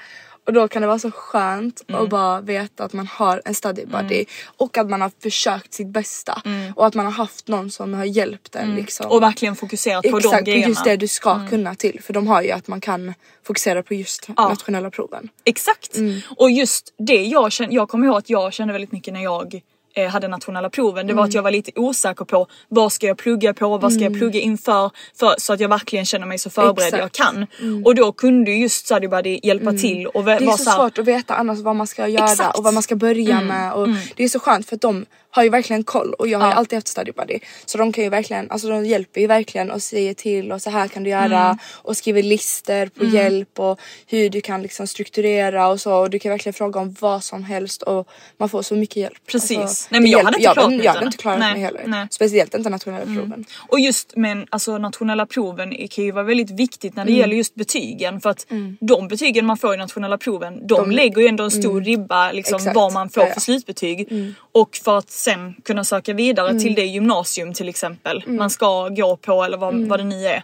Och då kan det vara så skönt Mm. att bara veta att man har en study buddy och att man har försökt sitt bästa och att man har haft någon som har hjälpt en liksom. Mm. Och verkligen fokuserat på de Exakt, grejerna. Mm. just det du ska kunna till för de har ju att man kan fokusera på just nationella proven. Exakt. Mm. Och just det jag kände, jag kommer ihåg att jag kände väldigt mycket när jag hade nationella proven. Det var Mm. att jag var lite osäker på vad ska jag plugga på, vad ska jag plugga inför för, så att jag verkligen känner mig så förberedd Exakt. Mm. jag kan. Och då kunde ju just Study Buddy hjälpa till och Det är så så här, svårt att veta annars vad man ska göra Exakt. Mm. och vad man ska börja med och det är så skönt för att de har ju verkligen koll och jag har ju alltid haft study buddy så de kan ju verkligen, alltså de hjälper ju verkligen och säger till och så här kan du göra Mm. och skriver listor på hjälp och hur du kan liksom strukturera och så och du kan verkligen fråga om vad som helst och man får så mycket hjälp. Precis. Alltså, Nej, men jag hade inte jag, jag, jag hade inte klarat Nej, mig heller. nej. Speciellt inte nationella proven. Och just men alltså nationella proven kan ju vara väldigt viktigt när det Mm. gäller just betygen för att de betygen man får i nationella proven de, lägger ju ändå en stor ribba liksom Mm. Exakt. vad man får Ja, Mm. ja. för slutbetyg och för att sen kunna söka vidare Mm. till det gymnasium till exempel man ska gå på eller vad, Mm. vad det nu är.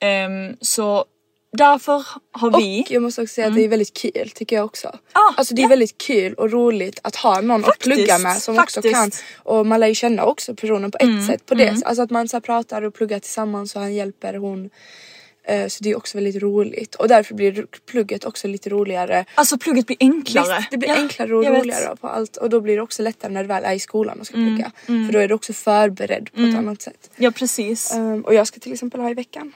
Ehm, så därför har vi Och jag måste också säga att det är väldigt kul tycker jag också. Ah, alltså det är ja. väldigt kul och roligt att ha någon Faktiskt, att plugga med som också faktiskt. kan och man lär ju känna också personen på ett sätt på det. Alltså att man så pratar och pluggar tillsammans och han hjälper hon. Eh, Så det är också väldigt roligt och därför blir plugget också lite roligare. Alltså plugget blir enklare. Visst, det blir Ja, enklare och jag vet. roligare på allt och då blir det också lättare när du väl är i skolan och ska plugga. För då är du också förberedd på ett annat sätt. Ja precis. Um, och jag ska till exempel ha i veckan.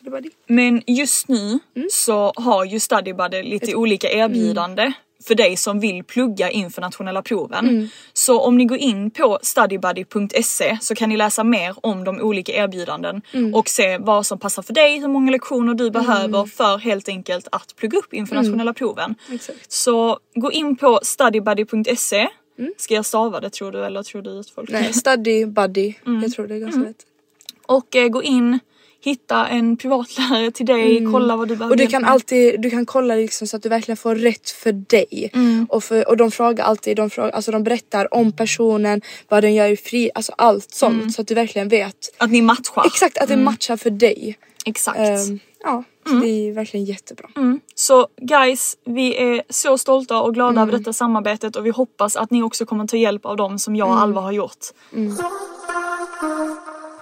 Buddy. Men just nu Mm. så har ju Study Buddy lite olika erbjudande för dig som vill plugga inför nationella proven. Mm. Så om ni går in på studybuddy.se så kan ni läsa mer om de olika erbjudanden Mm. och se vad som passar för dig, hur många lektioner du behöver för helt enkelt att plugga upp inför nationella proven. Mm. Exakt. Så gå in på studybuddy.se Ska jag stava det tror du eller tror du att folk Mm. Nej, <laughs> study buddy. Jag tror det är ganska lätt. Och eh, gå in, hitta en privatlärare till dig, kolla vad du behöver Mm. Och du kan med. alltid, du kan kolla liksom så att du verkligen får rätt för dig. Mm. Och, för, och de frågar alltid, de, frågar, alltså de berättar om personen, vad den gör i fri, alltså allt sånt. Mm. Så att du verkligen vet Att ni matchar. exakt att det matchar för dig. Exakt. Ehm, ja, så det är verkligen jättebra. Mm. Så guys, vi är så stolta och glada över detta samarbetet och vi hoppas att ni också kommer ta hjälp av dem som jag och Alva har gjort.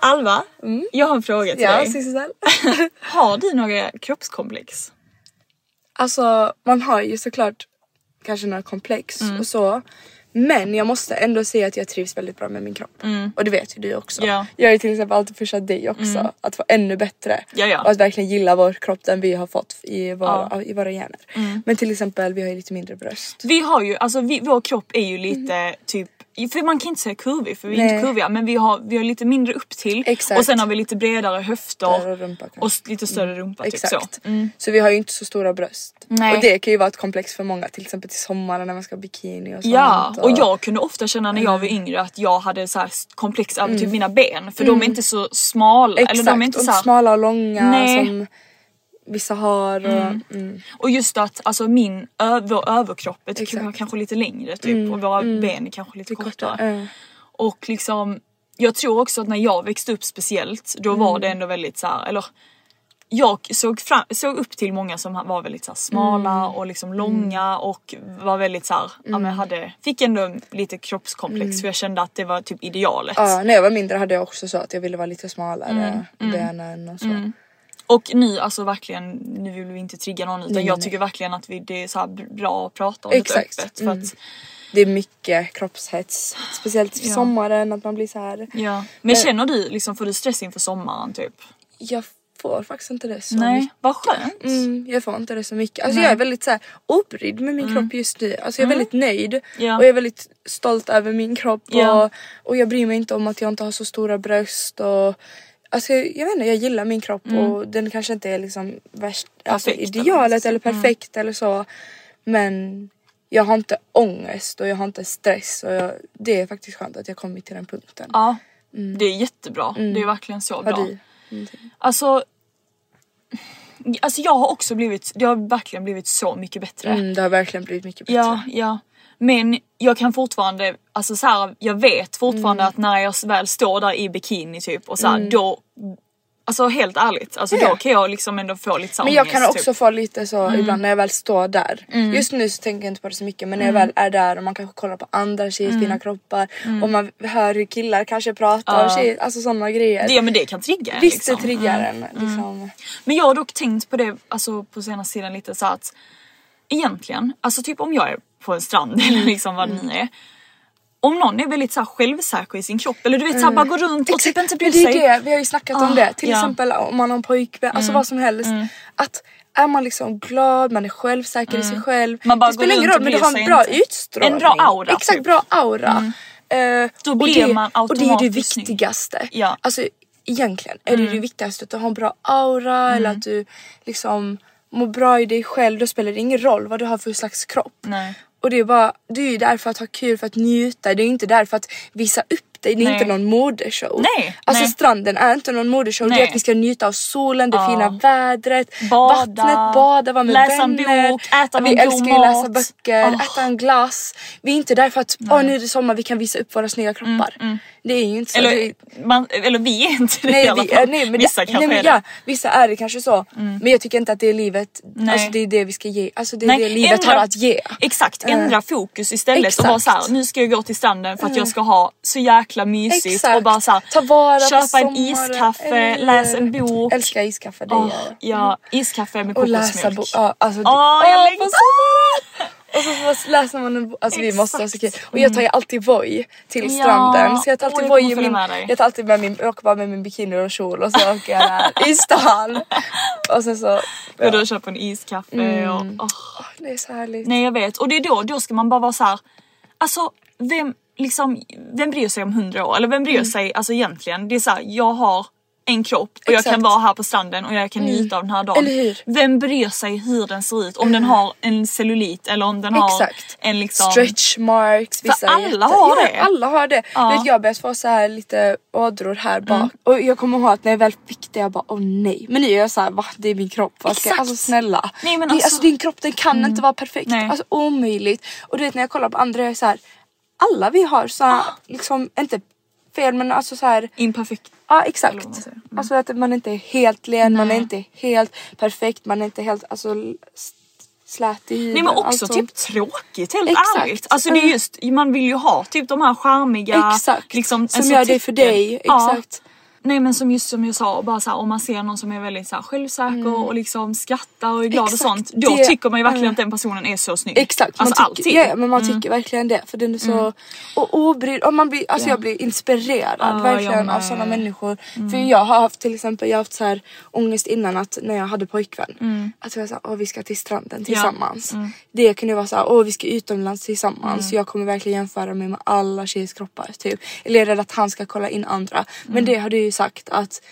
Alva, jag har en fråga till Ja, dig. Sissel. <laughs> Har du några kroppskomplex? Alltså man har ju såklart kanske några komplex Mm. och så. Men jag måste ändå säga att jag trivs väldigt bra med min kropp. Och det vet ju du också. Mm. Ja. Mm. Jag har ju till exempel alltid pushat dig också att få ännu bättre. Ja, ja. Och att verkligen gilla vår kropp den vi har fått i våra, i våra gener. Mm. Men till exempel vi har ju lite mindre bröst. Vi har ju, alltså vi, vår kropp är ju lite typ för man kan inte säga kurvig för vi är Nej. inte kurviga men vi har, vi har lite mindre upp till Exakt. och sen har vi lite bredare höfter och rumpa och lite större rumpa typ Exakt. så. Mm. Så vi har ju inte så stora bröst. Nej. Och det kan ju vara ett komplex för många till exempel till sommaren när man ska ha bikini och sånt. Ja och jag kunde ofta känna när jag var yngre att jag hade så här komplex över typ mina ben för de är inte så smala Exakt, eller de är inte och så här, smala och långa Nej. som vissa har och mm. Och just att alltså min vår överkropp är typ kanske lite längre typ och våra ben är kanske lite kortare. eh, Och liksom jag tror också att när jag växte upp speciellt då var Mm. det ändå väldigt så här, eller jag såg, fram, såg upp till många som var väldigt så smala Mm. och liksom långa och var väldigt så här, ja, men hade, fick ändå lite kroppskomplex för jag kände att det var typ idealet. Mm. Ja, när jag var mindre hade jag också så att jag ville vara lite smalare i benen och så. Och nu alltså verkligen, nu vill vi inte trigga någon utan Nej, jag nej. tycker verkligen att vi, det är så bra att prata om Exakt. det öppet. För Mm. att, Det är mycket kroppshets. Speciellt i Ja. sommaren att man blir så här. ja. Men känner du liksom, får du stress inför sommaren typ? Jag får faktiskt inte det så Nej, mycket. vad skönt. Mm, jag får inte det så mycket. Alltså Nej. jag är väldigt så här, obrydd med min kropp just nu. Alltså jag är väldigt nöjd Ja. och jag är väldigt stolt över min kropp Ja. och, och jag bryr mig inte om att jag inte har så stora bröst och Alltså jag, vet inte, jag gillar min kropp och den kanske inte är liksom värst, alltså Mm. Perfekt eller idealet något. eller perfekt eller så. Men jag har inte ångest och jag har inte stress och jag, det är faktiskt skönt att jag kommit till den punkten. Ja, det är jättebra. Det är verkligen så Mm. Bra. du? Alltså, alltså jag har också blivit, det har verkligen blivit så mycket bättre. Mm, det har verkligen blivit mycket bättre. Ja, ja. Men jag kan fortfarande, alltså så här, jag vet fortfarande Mm. att när jag väl står där i bikini typ och så här, då Alltså helt ärligt, alltså Ja. då kan jag liksom ändå få lite så här Men jag kan också typ. få lite så Mm. ibland när jag väl står där. Just nu så tänker jag inte på det så mycket men när jag väl är där och man kanske kollar på andra tjejers Mm. fina kroppar och man hör hur killar kanske pratar och tjejer, alltså sådana grejer. det, men det kan trigga en, Visst liksom. det triggar en liksom. Men jag har dock tänkt på det alltså på senaste tiden lite så att egentligen, alltså typ om jag är på en strand eller liksom vad det nu är. Om någon är väldigt så här självsäker i sin kropp eller du vet såhär bara går runt och typ inte bryr Men det är sig. det, vi har ju snackat om Ah, det. Till ja. Mm. exempel om man har en pojkvän, alltså vad som helst. Att är man liksom glad, man är självsäker i sig själv. Mm. Man bara det spelar ingen roll men du har sig en bra inte. utstrålning. En bra aura, Exakt, typ. bra aura. Eh, Då och blir det, man Och det är det automatiskt viktigaste. Ja. Mm. Alltså egentligen är det det viktigaste att du har en bra aura eller att du liksom mår bra i dig själv. Då spelar det ingen roll vad du har för slags kropp. Nej. Och det är bara, det är ju där för att ha kul, för att njuta. Det är inte där för att visa upp dig. Det är Nej. inte någon modeshow. Nej, Alltså nej. stranden är inte någon modeshow. Det Nej. är att vi ska njuta av solen, det Ja. fina vädret, Bada, vattnet, bada, vara med läsa en vänner. bok, äta vi någon god älskar ju att läsa mat. böcker, Åh. äta en glass. Vi är inte där för att åh nu är det sommar, vi kan visa upp våra snygga kroppar. Det är ju inte så. det Eller, är, man, eller vi är inte det i Nej, alla vi, fall. nej, men Vissa det, kanske nej, men det. Mm. ja, Vissa är det kanske så. Men jag tycker inte att det är livet, Nej. alltså det är det vi ska ge. Alltså det är Nej, det livet ändra- har att ge. Exakt, Eh, ändra fokus istället och. Eh. såhär, nu ska jag gå till stranden för att jag ska ha så jäkla mysigt Exakt. och bara såhär, Ta vara köpa en iskaffe, eller- läsa en bok. Älskar iskaffe, det Åh, gör jag. ja, iskaffe med Och läsa kokosmjölk. bok. Ja, alltså, det- Åh, jag längtar! Och så, så läser man en bok. Alltså vi måste ha så kul. Och jag tar ju alltid Voi till Ja. stranden. Så jag tar alltid jag Voi följa min... Jag tar alltid med min, jag åker bara med min bikini och kjol och så åker jag där i stan. <laughs> Och sen så... Och då köper en iskaffe Mm. och åh. Det är så härligt. Nej jag vet och det är då, då ska man bara vara så här. alltså vem liksom, vem bryr sig om hundra år? Eller vem bryr sig alltså egentligen? Det är så här, jag har en kropp och jag Exakt. kan vara här på stranden och jag kan njuta av den här dagen. Vem bryr sig hur den ser ut? Om den har en cellulit eller om den har Exakt. en liksom... Stretch marks. Vissa är alla har det. Ja, alla har det. Ja. Vet, jag har börjat få så här lite ådror här bak. Mm. Och jag kommer ihåg att när jag väl fick det jag bara åh nej. Men nu är jag såhär va det är min kropp. Vad ska jag, alltså snälla. Nej, men det, alltså- alltså din kropp den kan inte vara perfekt. Nej. Alltså omöjligt. Och du vet när jag kollar på andra jag är så här. Alla vi har så här, liksom inte fel men alltså så här. Imperfekt. Ja exakt. Mm. Alltså att man inte är helt len, man är inte helt perfekt, man är inte helt alltså slät i Nej men också allt sånt. typ tråkigt helt Exakt. ärligt. Alltså det är Mm. just, man vill ju ha typ de här charmiga Exakt. liksom, som gör det för dig. Ja. Exakt. Nej men som just som jag sa, bara så här, om man ser någon som är väldigt så här, självsäker och liksom skrattar och är glad Mm. Exakt. och sånt. Då Det- tycker man ju verkligen mm. att den personen är så snygg. Exakt, man Alltså tycker, alltid. Mm. ja, men man tycker verkligen det för den är så och obrydd och man blir, alltså Ja. jag blir inspirerad jag verkligen av. Mm. sådana människor. För jag har haft till exempel, jag har haft så här ångest innan att när jag hade pojkvän Mm. att jag sa åh vi ska till stranden tillsammans. Mm. Det kunde vara så här, åh vi ska utomlands tillsammans. Jag kommer verkligen jämföra mig med alla tjejers kroppar typ. Eller jag är rädd att han ska kolla in andra. Men det har du ju sagt att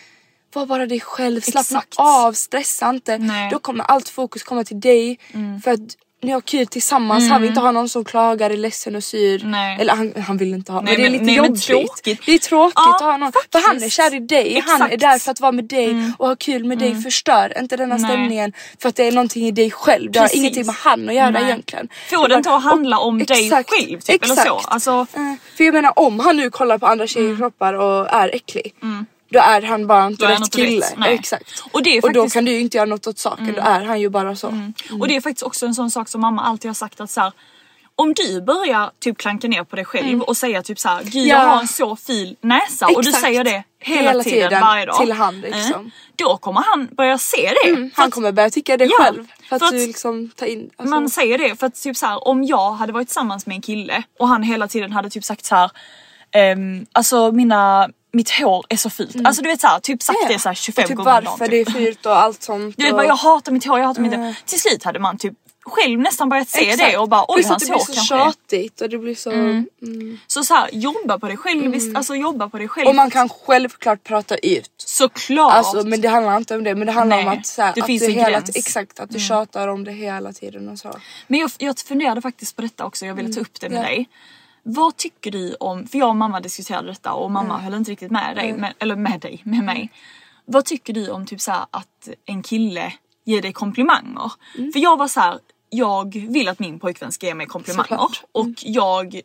var bara dig själv, slappna Exakt. av, stressa inte. Nej. Då kommer allt fokus komma till dig. För att ni har kul tillsammans, han vill inte ha någon som klagar, är ledsen och. Mm. Nej. Eller han, han vill inte ha, Nej, men det är lite nej, jobbigt. tråkigt. Det är tråkigt Ja, att ha någon, för han är faktiskt. kär i dig, han är Exakt. där för att vara med dig och ha kul med dig. Förstör inte denna Nej. stämningen för att det är någonting i dig själv. Det har ingenting med han att göra Nej. egentligen. Får det inte att handla om dig exakt, själv typ, eller så? exakt. Alltså, Eh, För jag menar om han nu kollar på andra tjejers kroppar och är äcklig. Då är han bara inte Mm. Rätt inte kille. rätt. Exakt. Och det är och då faktiskt- Mm. kan du ju inte göra något åt saken, då är han ju bara så. Och det är faktiskt också en sån sak som mamma alltid har sagt att så här, om du börjar typ klanka ner på dig själv och säga typ så här, gud jag Mm. Ja. har en så fin näsa och du Exakt. säger det hela, Hela tiden, tiden, varje dag. till han, Eh, liksom. Då kommer han börja se det. För Han att kommer börja tycka det Ja, själv. För att, för att- du liksom tar in... Alltså, Man säger det för att typ så här, om jag hade varit tillsammans med en kille och han hela tiden hade typ sagt så här, ehm, alltså mina, mitt hår är så fult. Alltså du vet så här, typ sagt det så här 25 och typ gånger om varför dagen. det Typ. är fult och allt sånt. Du vet bara, jag hatar mitt hår, jag hatar mitt hår. Till slut hade man typ själv nästan börjat se det och bara oj Plus att hans det hår blir så kanske tjatigt och det blir så... Mm. Så så här, jobba på dig själv, visst, alltså jobba på dig själv. Och man kan självklart prata ut. Såklart! Alltså, men det handlar inte om det men det handlar Nej, om att, så här, det att finns du en hela, gräns. Mm. Exakt, att du tjatar om det hela tiden och så. Men jag, jag funderade faktiskt på detta också, jag ville ta upp det med Mm. Ja. dig. Vad tycker du om, för jag och mamma diskuterade detta och mamma Mm. höll inte riktigt med dig, men, eller med dig, med mig. Vad tycker du om typ så här, att en kille ger dig komplimanger? Mm. För jag var så här, jag vill att min pojkvän ska ge mig komplimanger Såklart. och jag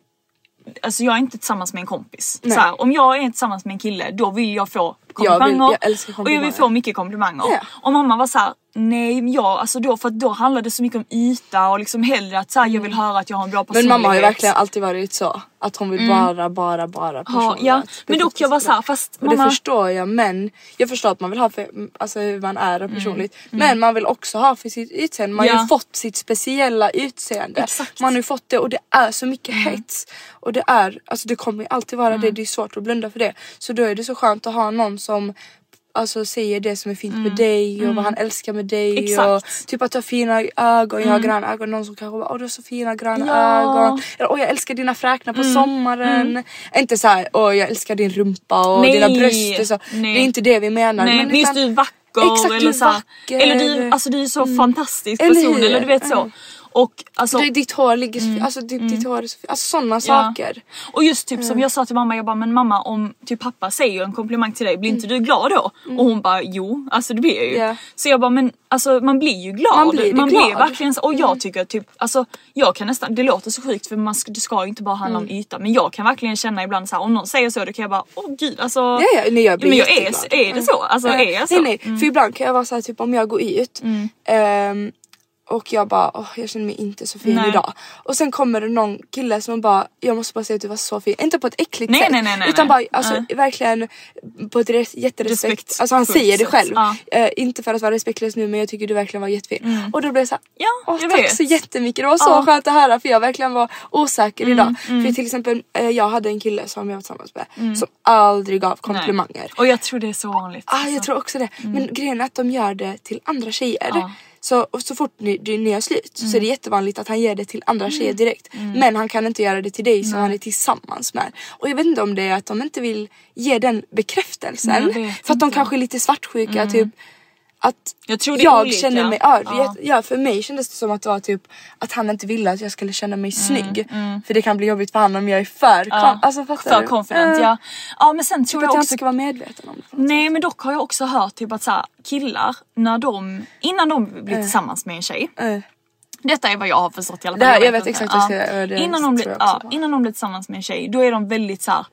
Alltså jag är inte tillsammans med en kompis. Så här, om jag är tillsammans med en kille då vill jag få Jag vill- komplimanger. jag älskar Och jag vill komplimanger. få mycket komplimanger. Ja. Och mamma var så här: nej men jag, alltså då, för att då handlar det så mycket om yta och liksom hellre att så här, jag vill höra att jag har en bra Men personlighet. mamma har ju verkligen alltid varit så. Att hon vill bara, bara, bara Ja, personlighet. ja. Men dock jag var så här, fast Och det mamma... förstår jag men jag förstår att man vill ha för, alltså hur man är och personligt. Men man vill också ha för sitt utseende. Man har Mm, Ja. ju fått sitt speciella utseende. Exakt. Man har ju fått det och det är så mycket Mm. hets. Och det är, alltså det kommer ju alltid vara det. Det är svårt att blunda för det. Så då är det så skönt att ha någon som Alltså säger det som är fint med dig och vad han älskar med dig Mm. Exakt. Mm. och typ att du har fina ögon, jag har gröna ögon, någon som kanske bara åh du har så fina gröna Ja. ögon. Eller åh jag älskar dina fräknar på sommaren. Inte så här åh jag älskar din rumpa och Nej. dina bröst. och Så. Nej. Det är inte det vi menar. Nej men utan- du är vacker Exakt, du eller är så här, vacker. Eller du, alltså du är så fantastisk Eller person hur? eller du vet så. Mm. Och alltså Du, ditt hår ligger så alltså ditt, ditt hår är så Alltså sådana Ja. saker. Och just typ som jag sa till mamma, jag bara men mamma om typ pappa säger en komplimang till dig, blir inte du glad då? Och hon bara jo, alltså det blir jag ju. Ja. Så jag bara men alltså man blir ju glad. Man blir glad. verkligen så, och jag tycker typ alltså jag kan nästan, det låter så sjukt för man ska, det ska ju inte bara handla om yta men jag kan verkligen känna ibland så här, om någon säger så då kan jag bara åh gud alltså. Ja, ja, nej, jag blir men jag är, är det så? Alltså är jag så? Mm. Nej nej, för ibland kan jag vara så här, typ om jag går ut ehm, och jag bara åh jag känner mig inte så fin Nej. idag. Och sen kommer det någon kille som bara jag måste bara säga att du var så fin. Inte på ett äckligt Nej, sätt nej, nej, nej, utan bara alltså, verkligen på ett res- jätterespekt. Alltså han säger det själv. ja. Eh, inte för att vara respektlös nu men jag tycker du verkligen var jättefin. Och då blev det så här, Ja, Åh, jag tack vet. så jättemycket, det var så Ja. Mm, skönt att höra för jag verkligen var osäker idag. För till exempel eh, jag hade en kille som jag var tillsammans med som aldrig gav komplimanger. Och jag tror det är så vanligt. Ah, alltså. jag tror också det. Men grejen är att de gör det till andra tjejer. Så, så fort ni, du, ni har slut så är det jättevanligt att han ger det till andra tjejer direkt. Men han kan inte göra det till dig som han är tillsammans med. Och jag vet inte om det är att de inte vill ge den bekräftelsen. Nej, för att de inte. kanske är lite svartsjuka typ. Att Jag tror det jag olika. känner mig, ja, Ja. ja. ja för mig kändes det som att det var typ att han inte ville att jag skulle känna mig snygg. För det kan bli jobbigt för honom om jag är för, Ja, alltså, för du? confident ja. Ja men sen tror Att jag jag också ska vara medveten om det. Nej men dock har jag också hört typ att så här, killar när de, innan de blir tillsammans med en tjej. Eh. Detta är vad jag har förstått i alla Det fall. här- jag vet inte. exakt vad jag ska- ja, det innan, de blir, tror jag ja, innan de blir tillsammans med en tjej då är de väldigt så här,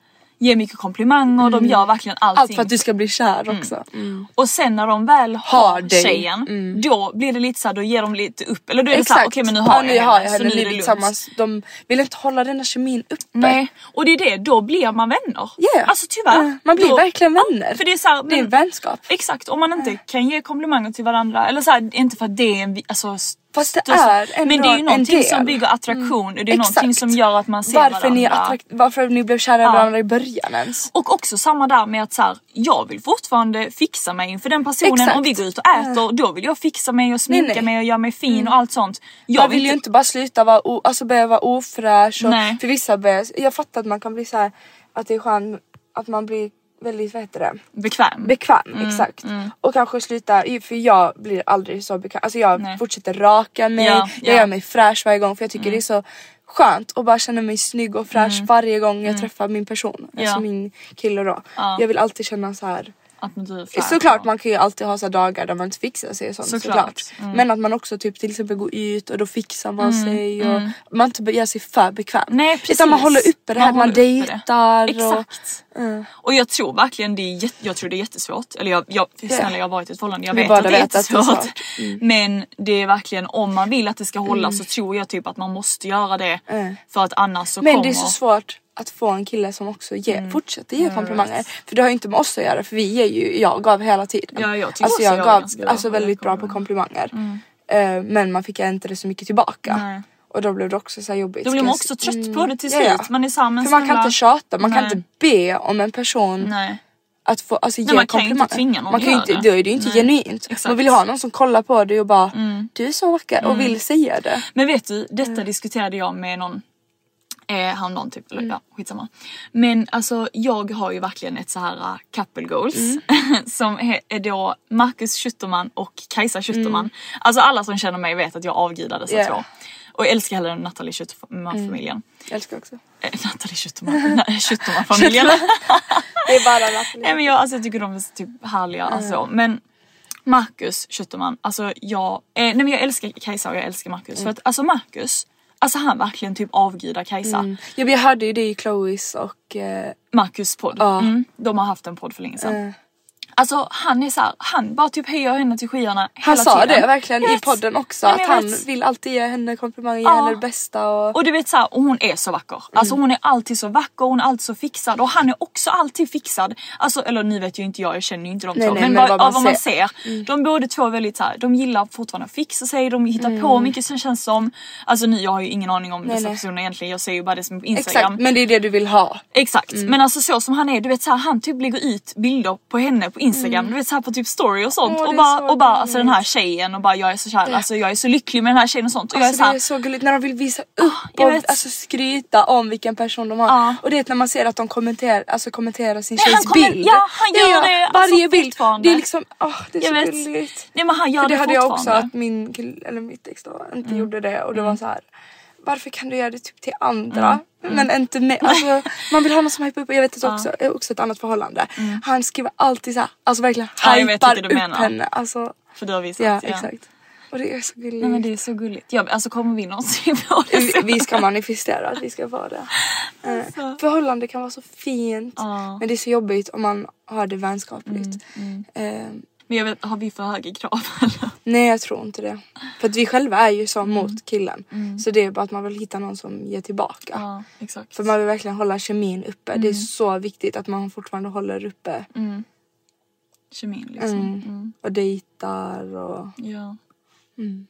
ger mycket komplimanger, de gör verkligen allting. Allt för att du ska bli kär också. Mm. Och sen när de väl har, Har dig. tjejen, då blir det lite så här, då ger de lite upp. Eller då är det så här, Exakt. okej men nu har ja, jag har henne, jag så henne, nu nu är det tillsammans. De vill inte hålla denna kemin uppe. Nej, och det är det, då blir man vänner. Yeah. Alltså tyvärr. Ja, man blir då, verkligen vänner. För det är så här, Det är men- vänskap. Exakt, om man inte kan ge komplimanger till varandra eller så här, inte för att det är en alltså, Fast det är ändå Men det är ju någonting som bygger attraktion och det är Exakt. någonting som gör att man ser Varför varandra. ni, varför ni blev kära i Ja. varandra i början ens. Och också samma där med att så här, jag vill fortfarande fixa mig inför den personen. Exakt. Om vi går ut och äter då vill jag fixa mig och sminka Nej, nej. mig och göra mig fin och allt sånt. Jag Man vill ju inte bara sluta vara, o- alltså börja vara ofräsch och Nej. för vissa börjar, jag fattar att man kan bli så här att det är skönt att man blir väldigt, vad heter det? Bekväm. Bekväm, exakt. Och kanske sluta, för jag blir aldrig så bekväm. Alltså jag Nej. fortsätter raka mig, Ja, jag ja. gör mig fräsch varje gång för jag tycker det är så skönt att bara känna mig snygg och fräsch varje gång jag träffar min person. Alltså min kille då. Ja. Jag vill alltid känna så här. Blir fräsch Såklart och- man kan ju alltid ha så dagar där man inte fixar sig och sånt Såklart. såklart. Men att man också typ till exempel går ut och då fixar man Mm, sig och man inte gör sig för bekväm. Nej precis. Utan man håller uppe det här, man, dejtar och... Exakt. Och jag tror verkligen det är, jag tror det är jättesvårt. Eller jag, jag, snälla jag har varit i ett förhållande, jag vet att det vet att det är jättesvårt. svårt. Mm. Men det är verkligen om man vill att det ska hålla så tror jag typ att man måste göra det. Mm. För att annars så Men kommer... det är så svårt att få en kille som också ger, Mm. fortsätter ge komplimanger. För det har ju inte med oss att göra för vi ger ju, jag gav hela tiden. Ja, jag alltså jag jag gav alltså väldigt bra på komplimanger. Eh, men man fick inte det så mycket tillbaka. Nej. Och då blev det också så jobbigt. Då blir man också trött på det till ja, slut. ja. Man är men För man kan inte tjata, man kan Nej. inte be om en person Nej. att få alltså, ge Nej, man kan ju inte komplimanger. tvinga någon man kan inte, det. Då är det ju inte Nej. genuint. Exakt. Man vill ju ha någon som kollar på dig och bara du är så vacker Mm. och vill säga det. Men vet du, detta Mm. diskuterade jag med någon eh, häromdagen typ, eller ja skitsamma. Men alltså jag har ju verkligen ett så här uh, couple goals Mm. <laughs> som är då Marcus Schuterman och Kajsa Schuterman. Mm. Alltså alla som känner mig vet att jag avgudar dessa Yeah. två. Och jag älskar hellre Nathalie Schuterman-familjen. Jag älskar också. Eh, Nathalie <laughs> Schuterman-familjen. <laughs> Det är bara Nathalie. Nej men jag, alltså, jag tycker de är så typ härliga. Alltså. Men Marcus Schuterman, alltså jag, eh, nej, men jag älskar Kajsa och jag älskar Marcus. För att alltså Marcus, alltså han verkligen typ avgudar Kajsa. Mm. Ja, jag hörde ju det i Chloes och eh, Marcus podd. Ja. Mm, de har haft en podd för länge sedan. eh, Alltså han är så här, han bara typ höjer henne till skyarna han hela sa tiden. det verkligen i podden också Nej, att han vet. vill alltid ge henne komplimanger, ge Ja. henne det bästa och... Och du vet såhär, och hon är så vacker. Alltså Mm. hon är alltid så vacker, hon är alltid så fixad och han är också alltid fixad. Alltså eller nu vet ju inte jag, jag känner ju inte de Nej, två. nej, men men vad, av vad man ser. ser. De båda två är väldigt såhär, de gillar fortfarande att fixa sig, de hittar på mycket som känns som. Alltså nu, jag har ju ingen aning om Mm. Nej, dessa nej. personer egentligen, jag ser ju bara det som på Instagram. Exakt, men det är det du vill ha. Exakt, men alltså så som han är, du vet så här, han typ lägger ut bilder på henne på instagram, du vet så här på typ story och sånt Mm. Åh, och det bara, och bara alltså den här tjejen och bara jag är så kär, alltså jag är så lycklig med den här tjejen och sånt och jag är Alltså, så det här, är så gulligt när de vill visa upp jag och vet. alltså, skryta om vilken person de har. Ja. Och det är när man ser att de kommenterar, alltså, kommenterar sin Nej, tjejs kommer- bild. ja, han gör det, alltså, Varje bild. fortfarande. Det är liksom, åh det är Jag så vet. gulligt. nej men han gör För det, det hade jag också. Mm. att min kill, eller mitt ex då inte gjorde det och det var så här. Varför kan du göra det typ till andra? Mm. Men inte mig. Alltså, <laughs> man vill ha någon som hypar upp. Jag vet att också, jag har också ett annat förhållande. Han skriver alltid så här, alltså verkligen Mm. Ja, hypar upp menar. henne. Alltså, För du har visat. ja, exakt. Och det är så gulligt. Nej men det är så gulligt. Ja, alltså kommer vi någonsin få det vi, vi ska manifestera att vi ska få det. <laughs> Eh, förhållande kan vara så fint. Alltså. Ja. Men det är så jobbigt om man har det vänskapligt. Eh, Men jag vet, har vi för höga krav <laughs> eller? nej jag tror inte det. För att vi själva är ju så Mm. mot killen. Så det är bara att man vill hitta någon som ger tillbaka. Ja, exakt. För man vill verkligen hålla kemin uppe. Det Mm. är så viktigt att man fortfarande håller uppe. Kemin liksom. Mm. Mm. Och dejtar och... Ja. Mm.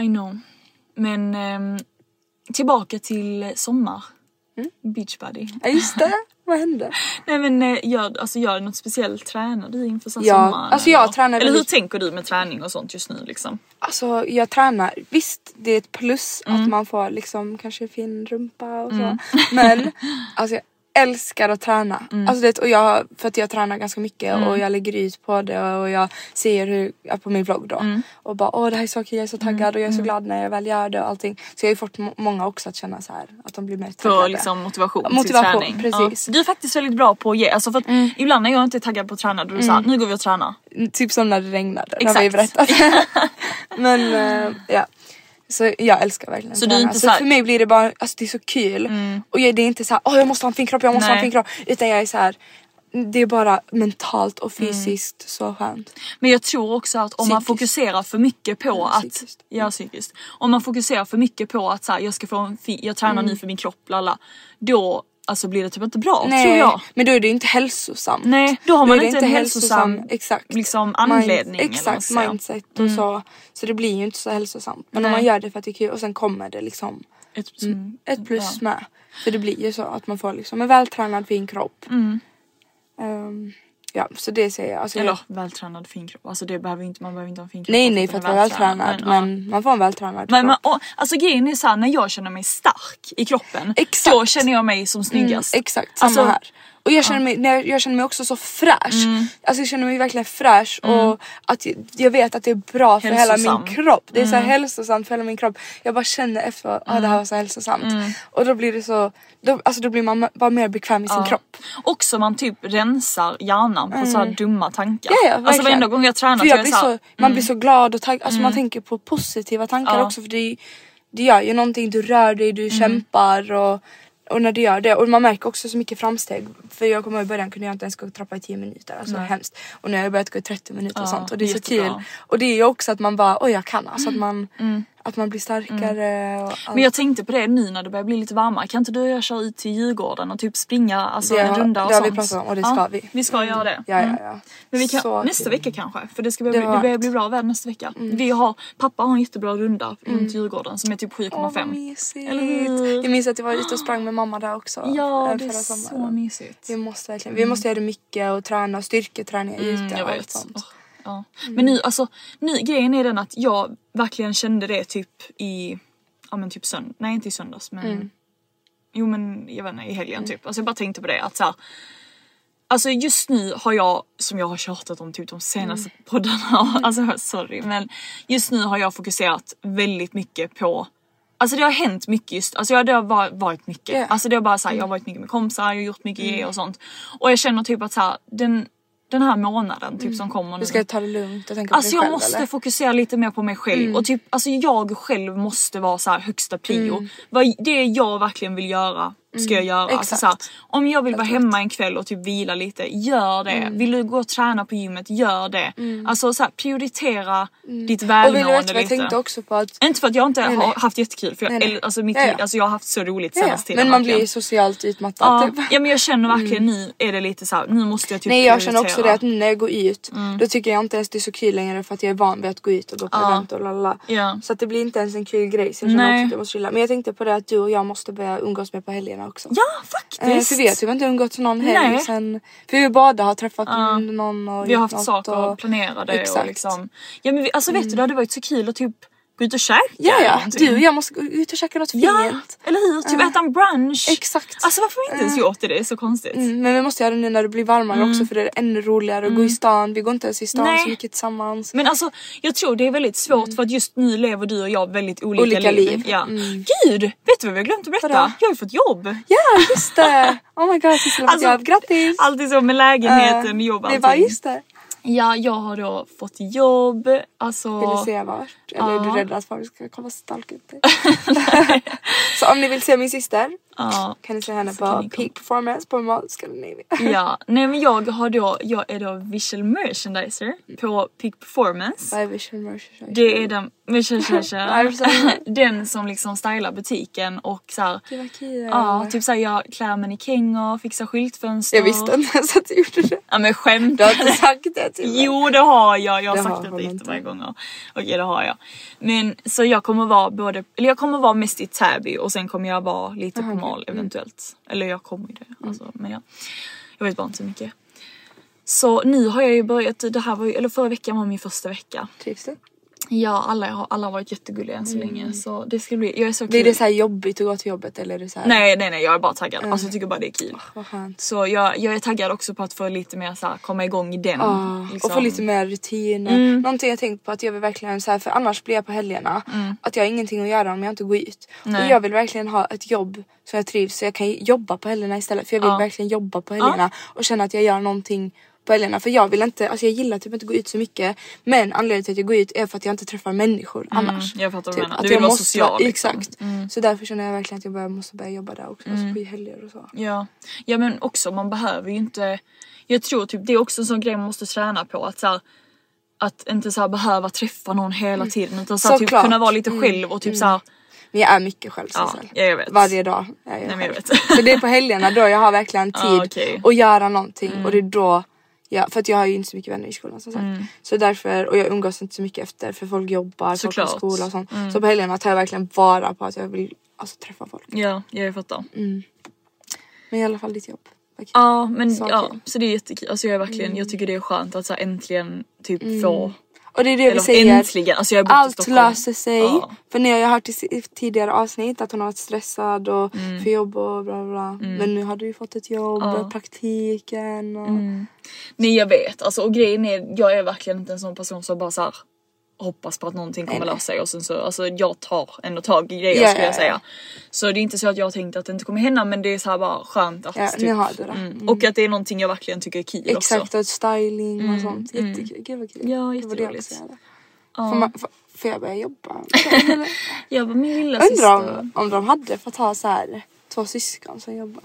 I know. Men ehm, tillbaka till sommar. Mm. Beachbody. Ja just det, vad hände? <laughs> Nej men eh, gör, alltså, gör något speciellt? Tränar du inför här Ja, sommaren? alltså jag eller? tränar Eller hur väldigt- tänker du med träning och sånt just nu liksom? Alltså jag tränar, visst det är ett plus Mm. att man får liksom kanske fin rumpa och så. Men <laughs> alltså jag älskar att träna. Mm. Alltså det, och jag, för att jag tränar ganska mycket och jag lägger ut på det och jag ser hur, på min vlogg då. Mm. Och bara åh det här är så kul, jag är så taggad och jag är så glad när jag väl gör det och allting. Så jag har ju fått må- många också att känna så här att de blir mer taggade. För liksom motivation, Motivation, till träning. precis. Ja. Du är faktiskt väldigt bra på att ge, alltså för att ibland när jag inte är taggad på att träna då är det såhär, nu går vi och tränar. Typ som när det regnade, det har vi Exakt. berättat. <laughs> Men eh, ja. Så jag älskar verkligen Så träna. så så för mig blir det bara, alltså det är så kul. Och jag, det är inte så här, åh jag måste ha en fin kropp, jag måste ha en Nej. fin kropp. Utan jag är så här. det är bara mentalt och fysiskt så skönt. Men jag tror också att om man Psykiskt. fokuserar för mycket på Ja, att, psykiskt. ja psykiskt. Om man fokuserar för mycket på att så här, jag ska få en fin, jag tränar nu för min kropp, lalla. Då alltså blir det typ inte bra tror jag. men då är det inte hälsosamt. Nej, då har man är det inte en hälsosam, exakt. liksom, anledning, eller Mind, exakt, säga. mindset och så. Så det blir ju inte så hälsosamt. Men om Nej. man gör det för att det är kul och sen kommer det liksom Ett, Mm. ett plus ja. med. För det blir ju så att man får liksom en vältränad fin kropp. Mm. Ehm, ja så det säger jag. Alltså, Eller jag vältränad fin kropp. Alltså det behöver inte, man behöver inte ha en fin kropp. nej nej för att man vara vältränad ja. men man får en vältränad Men, kropp. och, alltså grejen är såhär när jag känner mig stark i kroppen Exakt. då känner jag mig som Mm, snyggast. exakt samma Alltså, här. Och jag känner, mig, när jag, jag känner mig också så fräsch. Mm. Alltså jag känner mig verkligen fräsch och att jag, jag vet att det är bra för hela min kropp. Det är så Mm. hälsosamt för hela min kropp. Jag bara känner efter att ah, det här var så hälsosamt. Och då blir det så, då, alltså då blir man bara mer bekväm i sin Ja. kropp. Också man typ rensar hjärnan på så här dumma tankar. Ja, ja, alltså varenda gång jag tränar För så jag är blir jag så så, man blir så glad och taggad, alltså man tänker på positiva tankar Ja. också för det, det gör ju någonting, du rör dig, du kämpar och, och när du gör det och man märker också så mycket framsteg. För jag kommer ihåg i början kunde jag inte ens gå och trappa i 10 minuter, alltså Nej. hemskt. Och nu har jag börjat gå i 30 minuter och Ja, sånt och det är så kul. Och det är ju också att man bara oj jag kan, alltså att man, att man blir starkare och allt. Men jag tänkte på det nu när det börjar bli lite varmare. Kan inte du och jag köra ut till Djurgården och typ springa alltså, Det en har- runda och det har vi sånt? pratat om och det ska vi. Vi ska göra det. Ja, Mm. ja, ja. Men vi kan, Så nästa kul. vecka kanske. För det, ska börja, Det det, börjar bli bra väder nästa vecka. Vi har, pappa har en jättebra runda runt Djurgården som är typ Åh vad 7,5. mysigt. Eller hur? Jag minns att jag var ute och sprang med mamma där också. ja, det är förra så sommaren. mysigt. Vi måste verkligen, vi måste göra det mycket och träna styrketräning ute Mm, jag och allt vet. sånt. Åh, ja. Men nu, alltså, nu, grejen är den att jag verkligen kände det typ i, ja men typ söndag, nej inte i söndags men Mm. Jo men jag vet inte, i helgen typ. Alltså jag bara tänkte på det att så här, Alltså just nu har jag, som jag har tjatat om typ de senaste Mm. poddarna, <laughs> alltså sorry men just nu har jag fokuserat väldigt mycket på Alltså det har hänt mycket just, alltså det har va- varit mycket. Mm. Alltså det har bara såhär, jag har varit mycket med kompisar, jag har gjort mycket grejer och sånt. Och jag känner typ att såhär, den, den här månaden typ som kommer nu. Du ska ta det lugnt och tänka Alltså på dig jag själv måste eller? fokusera lite mer på mig själv och typ alltså jag själv måste vara så här högsta prio. Vad det jag verkligen vill göra ska jag göra. Alltså exakt. så här, om jag vill vara hemma en kväll och typ vila lite, gör det. Vill du gå och träna på gymmet, gör det. Alltså så här, prioritera ditt Och vill välmående du vad jag lite. tänkte också på att Inte för att jag inte Nej, har nej. haft jättekul för jag, Nej, nej. alltså, mitt Ja, ja. alltså, jag har haft så roligt ja, senaste tiden. men man verkligen. blir socialt utmattad Ja, typ. ja men jag känner verkligen nu är det lite så här, nu måste jag typ Nej jag känner också prioritera. det att nu när jag går ut då tycker jag inte ens det är så kul längre för att jag är van vid att gå ut och gå på Ja. event och lalala. Ja. Så att det blir inte ens en kul grej så jag känner också att jag måste chilla. Men jag tänkte på det att du och jag måste börja umgås mer på helgerna också. Ja Eh, faktiskt. för vi har typ inte umgåtts någon helg sen. För vi båda har träffat Ja. någon och Vi har haft saker och... planerade och Exakt. liksom. Ja men vi, alltså vet du det hade varit så kul att typ gå ut och käka Ja ja, du och jag måste gå ut och käka något Ja, fint. eller hur? Typ äta en brunch. Exakt. Alltså varför har vi inte ens gjort det? Det är så konstigt. Mm, men vi måste göra det nu när det blir varmare också för det är ännu roligare att gå i stan. Vi går inte ens i stan Mm. Nej. så mycket tillsammans. Men alltså jag tror det är väldigt svårt för att just nu lever du och jag väldigt olika, Olika liv. liv. Ja. Mm. Gud, vet du vad vi har glömt att berätta? Vadå? Jag har ju fått jobb. Ja just det! Oh my god Sissela Alltså, alltså, grattis! Alltid så med lägenheten, Eh, jobb, Det allting. var just det. Ja, jag har då fått jobb. Alltså... Vill du se vart? Eller är du Ja. rädd att folk ska komma och stalka ut dig? <laughs> så om ni vill se min syster Ja. kan ni se henne på. Peak Performance på Mall Scandinavia. <laughs> Ja, nej men jag har då, jag är då visual merchandiser på Peak Performance. Vad är visual merchandise? Det är den, <laughs> <laughs> den som liksom stylar butiken och så här, Det var kul. ja typ såhär jag klär mannekänger, fixar skyltfönster. Jag visste inte ens att du gjorde det. Ja men skämt. Du har inte sagt det till mig. Jo det har jag, jag har Det sagt har det jättemånga gånger. Okej det har jag. Men så jag kommer vara både, eller jag kommer vara mest i Täby och sen kommer jag vara lite på Aha, okej. Mall eventuellt. Eller jag kommer ju det. Alltså, men ja. Jag vet bara inte så mycket. Så nu har jag ju börjat, det här var ju, eller förra veckan var min första vecka. Trivs du? Ja alla har, alla har varit jättegulliga än så länge så det ska bli, jag är så Blir det så här jobbigt att gå till jobbet eller är det så här? Nej nej nej jag är bara taggad. Alltså jag tycker bara det är kul. Skönt. Så jag, jag är taggad också på att få lite mer så här, komma igång i den. Ja, liksom. och få lite mer rutiner. Mm. Någonting jag tänkt på att jag vill verkligen så här, för annars blir jag på helgerna att jag har ingenting att göra om jag inte går ut. Nej. Och jag vill verkligen ha ett jobb som jag trivs så jag kan jobba på helgerna istället för jag vill Ja. verkligen jobba på helgerna och känna att jag gör någonting på helgerna för jag vill inte, alltså jag gillar typ inte gå ut så mycket men anledningen till att jag går ut är för att jag inte träffar människor annars. jag fattar vad Typ, du menar. att Du vill jag vara måste- social, liksom. Exakt. Så därför känner jag verkligen att jag börjar, måste börja jobba där också, alltså på helger och så. Ja. ja men också man behöver ju inte Jag tror typ det är också en sån grej man måste träna på att så här, Att inte så här behöva träffa någon hela tiden utan så här, typ kunna vara lite själv och typ så här, Men jag är mycket själv Ja, jag vet. Varje dag är jag Nej, men jag vet. Så det är på helgerna då jag har verkligen <laughs> tid okej. Mm. att göra någonting och det är då jag, för att jag har ju inte så mycket vänner i skolan som sagt. Så därför, och jag umgås inte så mycket efter för folk jobbar, folk Såklart. går i skola och sånt. Så på helgerna tar jag verkligen vara på att jag vill alltså, träffa folk. Ja jag fattar. Men i alla fall ditt jobb. Okej. Ja men Så ja så det är jättekul. Alltså jag är verkligen, jag tycker det är skönt att så här, äntligen typ få Och det är det vi Eller säger. äntligen, alltså jag Allt löser sig. Ja. För jag har hört i tidigare avsnitt att hon har varit stressad och Mm. för jobb och bla bla bla. Men nu har du ju fått ett jobb, Ja. praktiken och... Nej jag vet, alltså och grejen är, jag är verkligen inte en sån person som bara så här hoppas på att någonting kommer lösa sig och sen så, alltså jag tar ändå tag i grejer Ja, skulle ja, jag säga. Så det är inte så att jag tänkt att det inte kommer hända men det är så här bara skönt att Ja, typ, nu har du det. Mm. Och att det är någonting jag verkligen tycker är kul också. Exakt och styling och sånt. Jättekul. Gud vad kul. Ja, jätteroligt. Ja. Får, man, får, får jag börja jobba? <laughs> Jag var min lilla Undrar syster. om, om de hade fått ha så här två syskon som jobbar.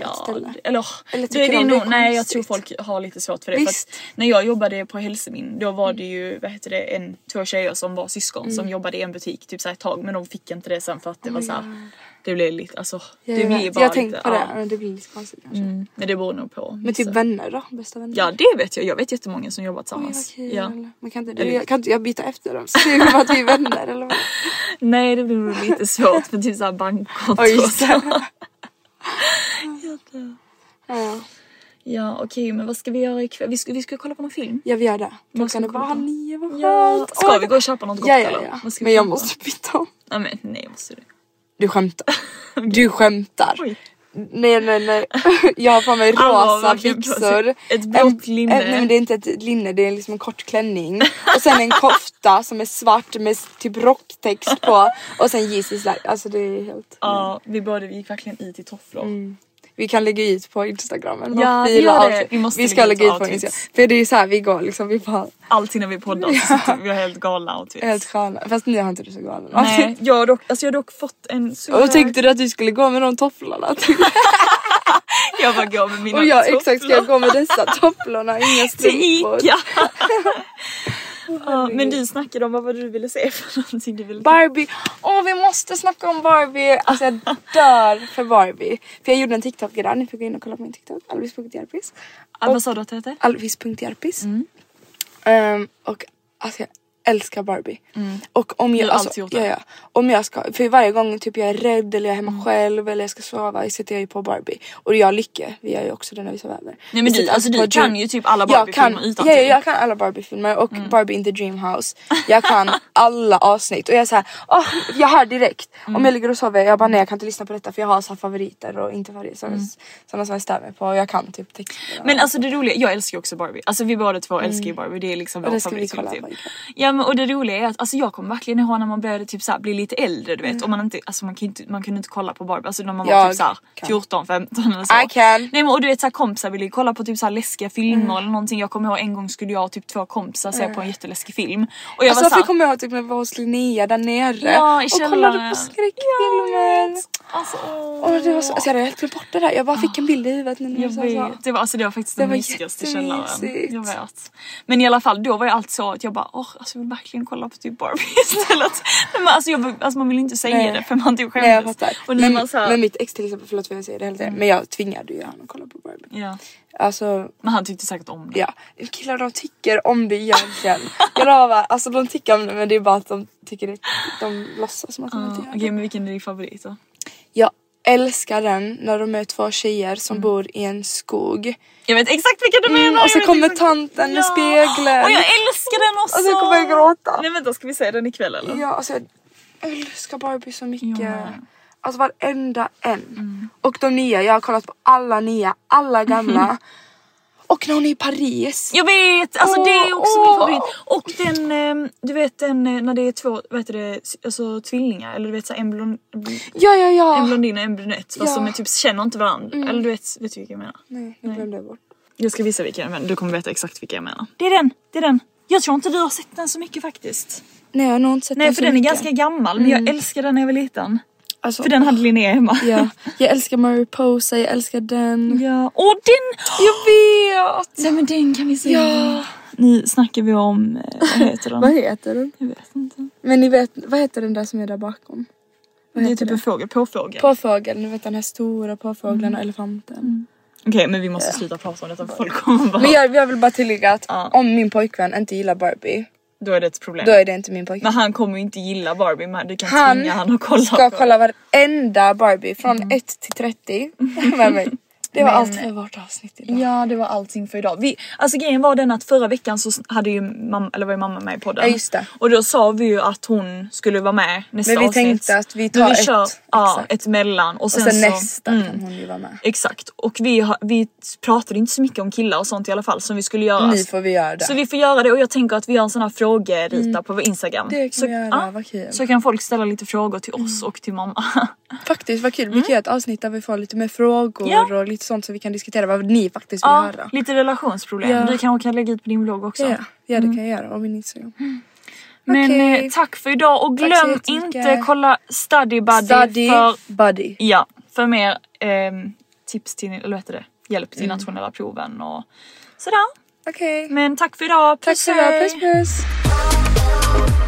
Ja, eller, Eller det, det är nog, nej jag tror folk har lite svårt för det. För Visst. att när jag jobbade på Hälsomin då var det ju vad heter det, en, två tjejer som var syskon som jobbade i en butik typ så ett tag men de fick inte det sen för att det var så här, det blev lite alltså Ja, det jag blir bara jag har tänkt lite, på det, ja. det blir lite konstigt kanske. Mm, men det beror nog på. Men typ Så- vänner då? Bästa vänner? Ja det vet jag, jag vet jättemånga som Oj vad tillsammans. kul. ja. Men kan inte, Eller- jag, kan inte jag byta efter dem? Så att vi är vänner eller vad? <laughs> Nej det blir nog lite svårt för typ såhär bankkonto Oj, och så. <laughs> det. Ja, Ja okej men vad ska vi göra ikväll? Vi ska, vi ska kolla på någon film. ja vi gör det. Klockan är bara halv nio, vad Ja. Ska vi gå och köpa något gott Ja, ja, eller? ja. Vi Men jag köpa? måste byta om. Nej men nej måste du. Du skämtar. <laughs> Du skämtar. Oj. Nej nej nej. <laughs> Jag har på mig <laughs> rosa sig byxor. ett blått linne. en- Nej men det är inte ett linne, det är liksom en kort klänning. Och sen en kofta som är svart med typ rocktext på. Och sen Yeezy slide. Alltså det är helt... Ja vi båda vi gick verkligen i till tofflor. Mm. Vi kan lägga ut på instagram. eller Ja, vi gör det. Vi måste vi ska lägga ut på instagram. För det är så här vi går liksom, vi bara Alltid när vi poddar så sitter vi har helt galna outfits. helt sköna. Fast nu har inte du så galen Nej, jag har dock, alltså jag har dock fått en så Och tänkte du att du skulle gå med de tofflorna? <laughs> jag bara går med mina Och jag tofflor exakt ska jag gå med dessa tofflorna, inga till strumpor. Ica. <laughs> ja, men du snackade om vad var du ville se <laughs> för någonting du ville Barbie, åh vi måste snacka om Barbie. Alltså jag <laughs> dör för Barbie. För jag gjorde en TikTok idag, ni får gå in och kolla på min TikTok, alvis.jarpis. ah, Vad sa du att det hette? Alvis.jarpis. Mm. Ehm, och alltså jag älskar Barbie. Och om jag, alltså, ja, ja, om jag ska, för varje gång typ jag är rädd eller jag är hemma Mm. själv eller jag ska sova sätter jag ju på Barbie. Och jag Lycke, vi gör ju också det när vi sover över. Nej men du, alltså du kan Dream- ju typ alla Barbie-filmer ja, utantill. ja, jag kan alla Barbie-filmer och Mm. Barbie in the Dream House. Jag kan <laughs> alla avsnitt och jag är såhär, åh, jag hör direkt. Mm. Om jag ligger och sover, jag bara nej jag kan inte lyssna på detta för jag har så favoriter och inte favoriter. Sådana, sådana som jag stör mig på och jag kan typ texterna. Mm. Men alltså det roliga, jag älskar ju också Barbie. Alltså vi båda två älskar ju Barbie, det är liksom vår favoritfilm. Typ. Ja men och det roliga är att alltså, jag kommer verkligen ihåg när man började typ såhär, bli lite äldre du vet och man inte, alltså man, kan inte, man kunde inte kolla på Barbie, alltså när man var Jag typ såhär kan. 14, 15 eller så. I can. Nej men och du vet såhär kompisar ville ju kolla på typ såhär läskiga filmer eller någonting. Jag kommer ihåg en gång skulle jag och typ två kompisar se på en jätteläskig film. Och jag Alltså var varför såhär, kommer jag ihåg typ när vi var hos Linnea där nere Ja, och kollade på skräckfilmer. alltså, Och det var så, alltså jag hade helt glömt bort det där. Jag bara fick en bild i huvudet när Jag så. vet, det var, alltså det var faktiskt Det den var mysigaste källaren. Jag vet. Men i alla fall då var jag alltid så att jag bara åh alltså verkligen kolla på typ Barbie <laughs> istället. Men alltså, jag, alltså man vill inte säga Nej. det för man typ Nej jag skämdes. fattar. Och Men, man så här, men mitt ex till exempel, förlåt för jag säger det hela tiden. Men jag tvingade ju honom att kolla på Barbie. ja. Alltså Men han tyckte säkert om det. ja, killar de tycker om det egentligen. jag lovar, alltså de tycker om det men det är bara att de tycker det, de låtsas som att de Ja, inte gör Okej det. men vilken är din favorit då? Jag älskar den när de är två tjejer som Mm. bor i en skog. Jag vet exakt vilken du menar! Mm, och så kommer exakt- tanten med Ja. spegeln. Och jag älskar den också! Och så kommer jag gråta. Nej vänta ska vi se den ikväll eller? Ja, alltså jag älskar Barbie så mycket. Med. Alltså varenda en. Mm. Och de nya, jag har kollat på alla nya, alla gamla. <laughs> Och när hon är i Paris. Jag vet! Alltså det är också Åh, min favorit. Och den, ehm, du vet den eh, när det är två, vad heter det, alltså tvillingar eller du vet såhär en, blond, Ja, ja, ja. en blondin och en brunett fast Ja. de är typ känner inte varandra. Eller du vet, vet du vilka jag menar? Nej, nu glömde jag bort. Jag ska visa vilka jag menar, du kommer veta exakt vilka jag menar. Det är den, det är den. Jag tror inte du har sett den så mycket faktiskt. Nej, jag har nog inte sett Nej den för så den är mycket. ganska gammal men jag älskar den när jag var liten. Alltså, För den hade Linnea hemma. Ja, <laughs> jag älskar Mariposa, jag älskar den. Ja. Åh den! Jag vet! Nej men den kan vi se. Ja. Nu snackar vi om, eh, vad heter den? <laughs> Vad heter den? Jag vet inte. Men ni vet, vad heter den där som är där bakom? Vad Det är typ en fågel, påfågel. Påfågeln, ni vet den här stora påfågeln Mm. och elefanten. Okej men vi måste sluta prata om detta för folk kommer bara... Men jag, jag vill bara tillägga att Ja. om min pojkvän inte gillar Barbie, Då är det ett problem. då är det inte min pojkvän. Men han kommer ju inte gilla Barbie men du kan Han tvinga han att kolla ska på Mm. kolla varenda Barbie från 1 till 30 med mig. Det var Men- allt för vårt avsnitt idag. Ja det var allting för idag. Vi, alltså grejen var den att förra veckan så hade ju mamma, eller var ju mamma med i podden. Ja, just det. Och då sa vi ju att hon skulle vara med nästa Men vi avsnitt. tänkte att vi Men tar vi ett, Kör, ja, ett mellan. Och Och sen, sen så, nästa mm, kan hon ju vara med. Exakt. Och vi, har, vi pratade inte så mycket om killar och sånt i alla fall som vi skulle göra. Nu får vi göra det. Så vi får göra det och jag tänker att vi gör en sån här frågerita på vår Instagram. Mm. Det kan så, vi göra, ja, vad kul. Mm. så kan folk ställa lite frågor till oss och till mamma. Faktiskt vad kul, vi kan göra ett avsnitt där vi får lite mer frågor Ja. och lite sånt så vi kan diskutera vad ni faktiskt vill ja, höra. lite relationsproblem. Ja. Du kanske kan lägga ut på din blogg också. Ja, ja det kan jag göra och min Instagram. Men Okej. eh, tack för idag och Tack glöm inte kolla Study Buddy, Study för, buddy. ja, för mer ehm, tips till, eller vad heter det? Hjälp Mm. till nationella proven och sådär. Okej. Men tack för idag, Tack puss så mycket, hej! puss puss.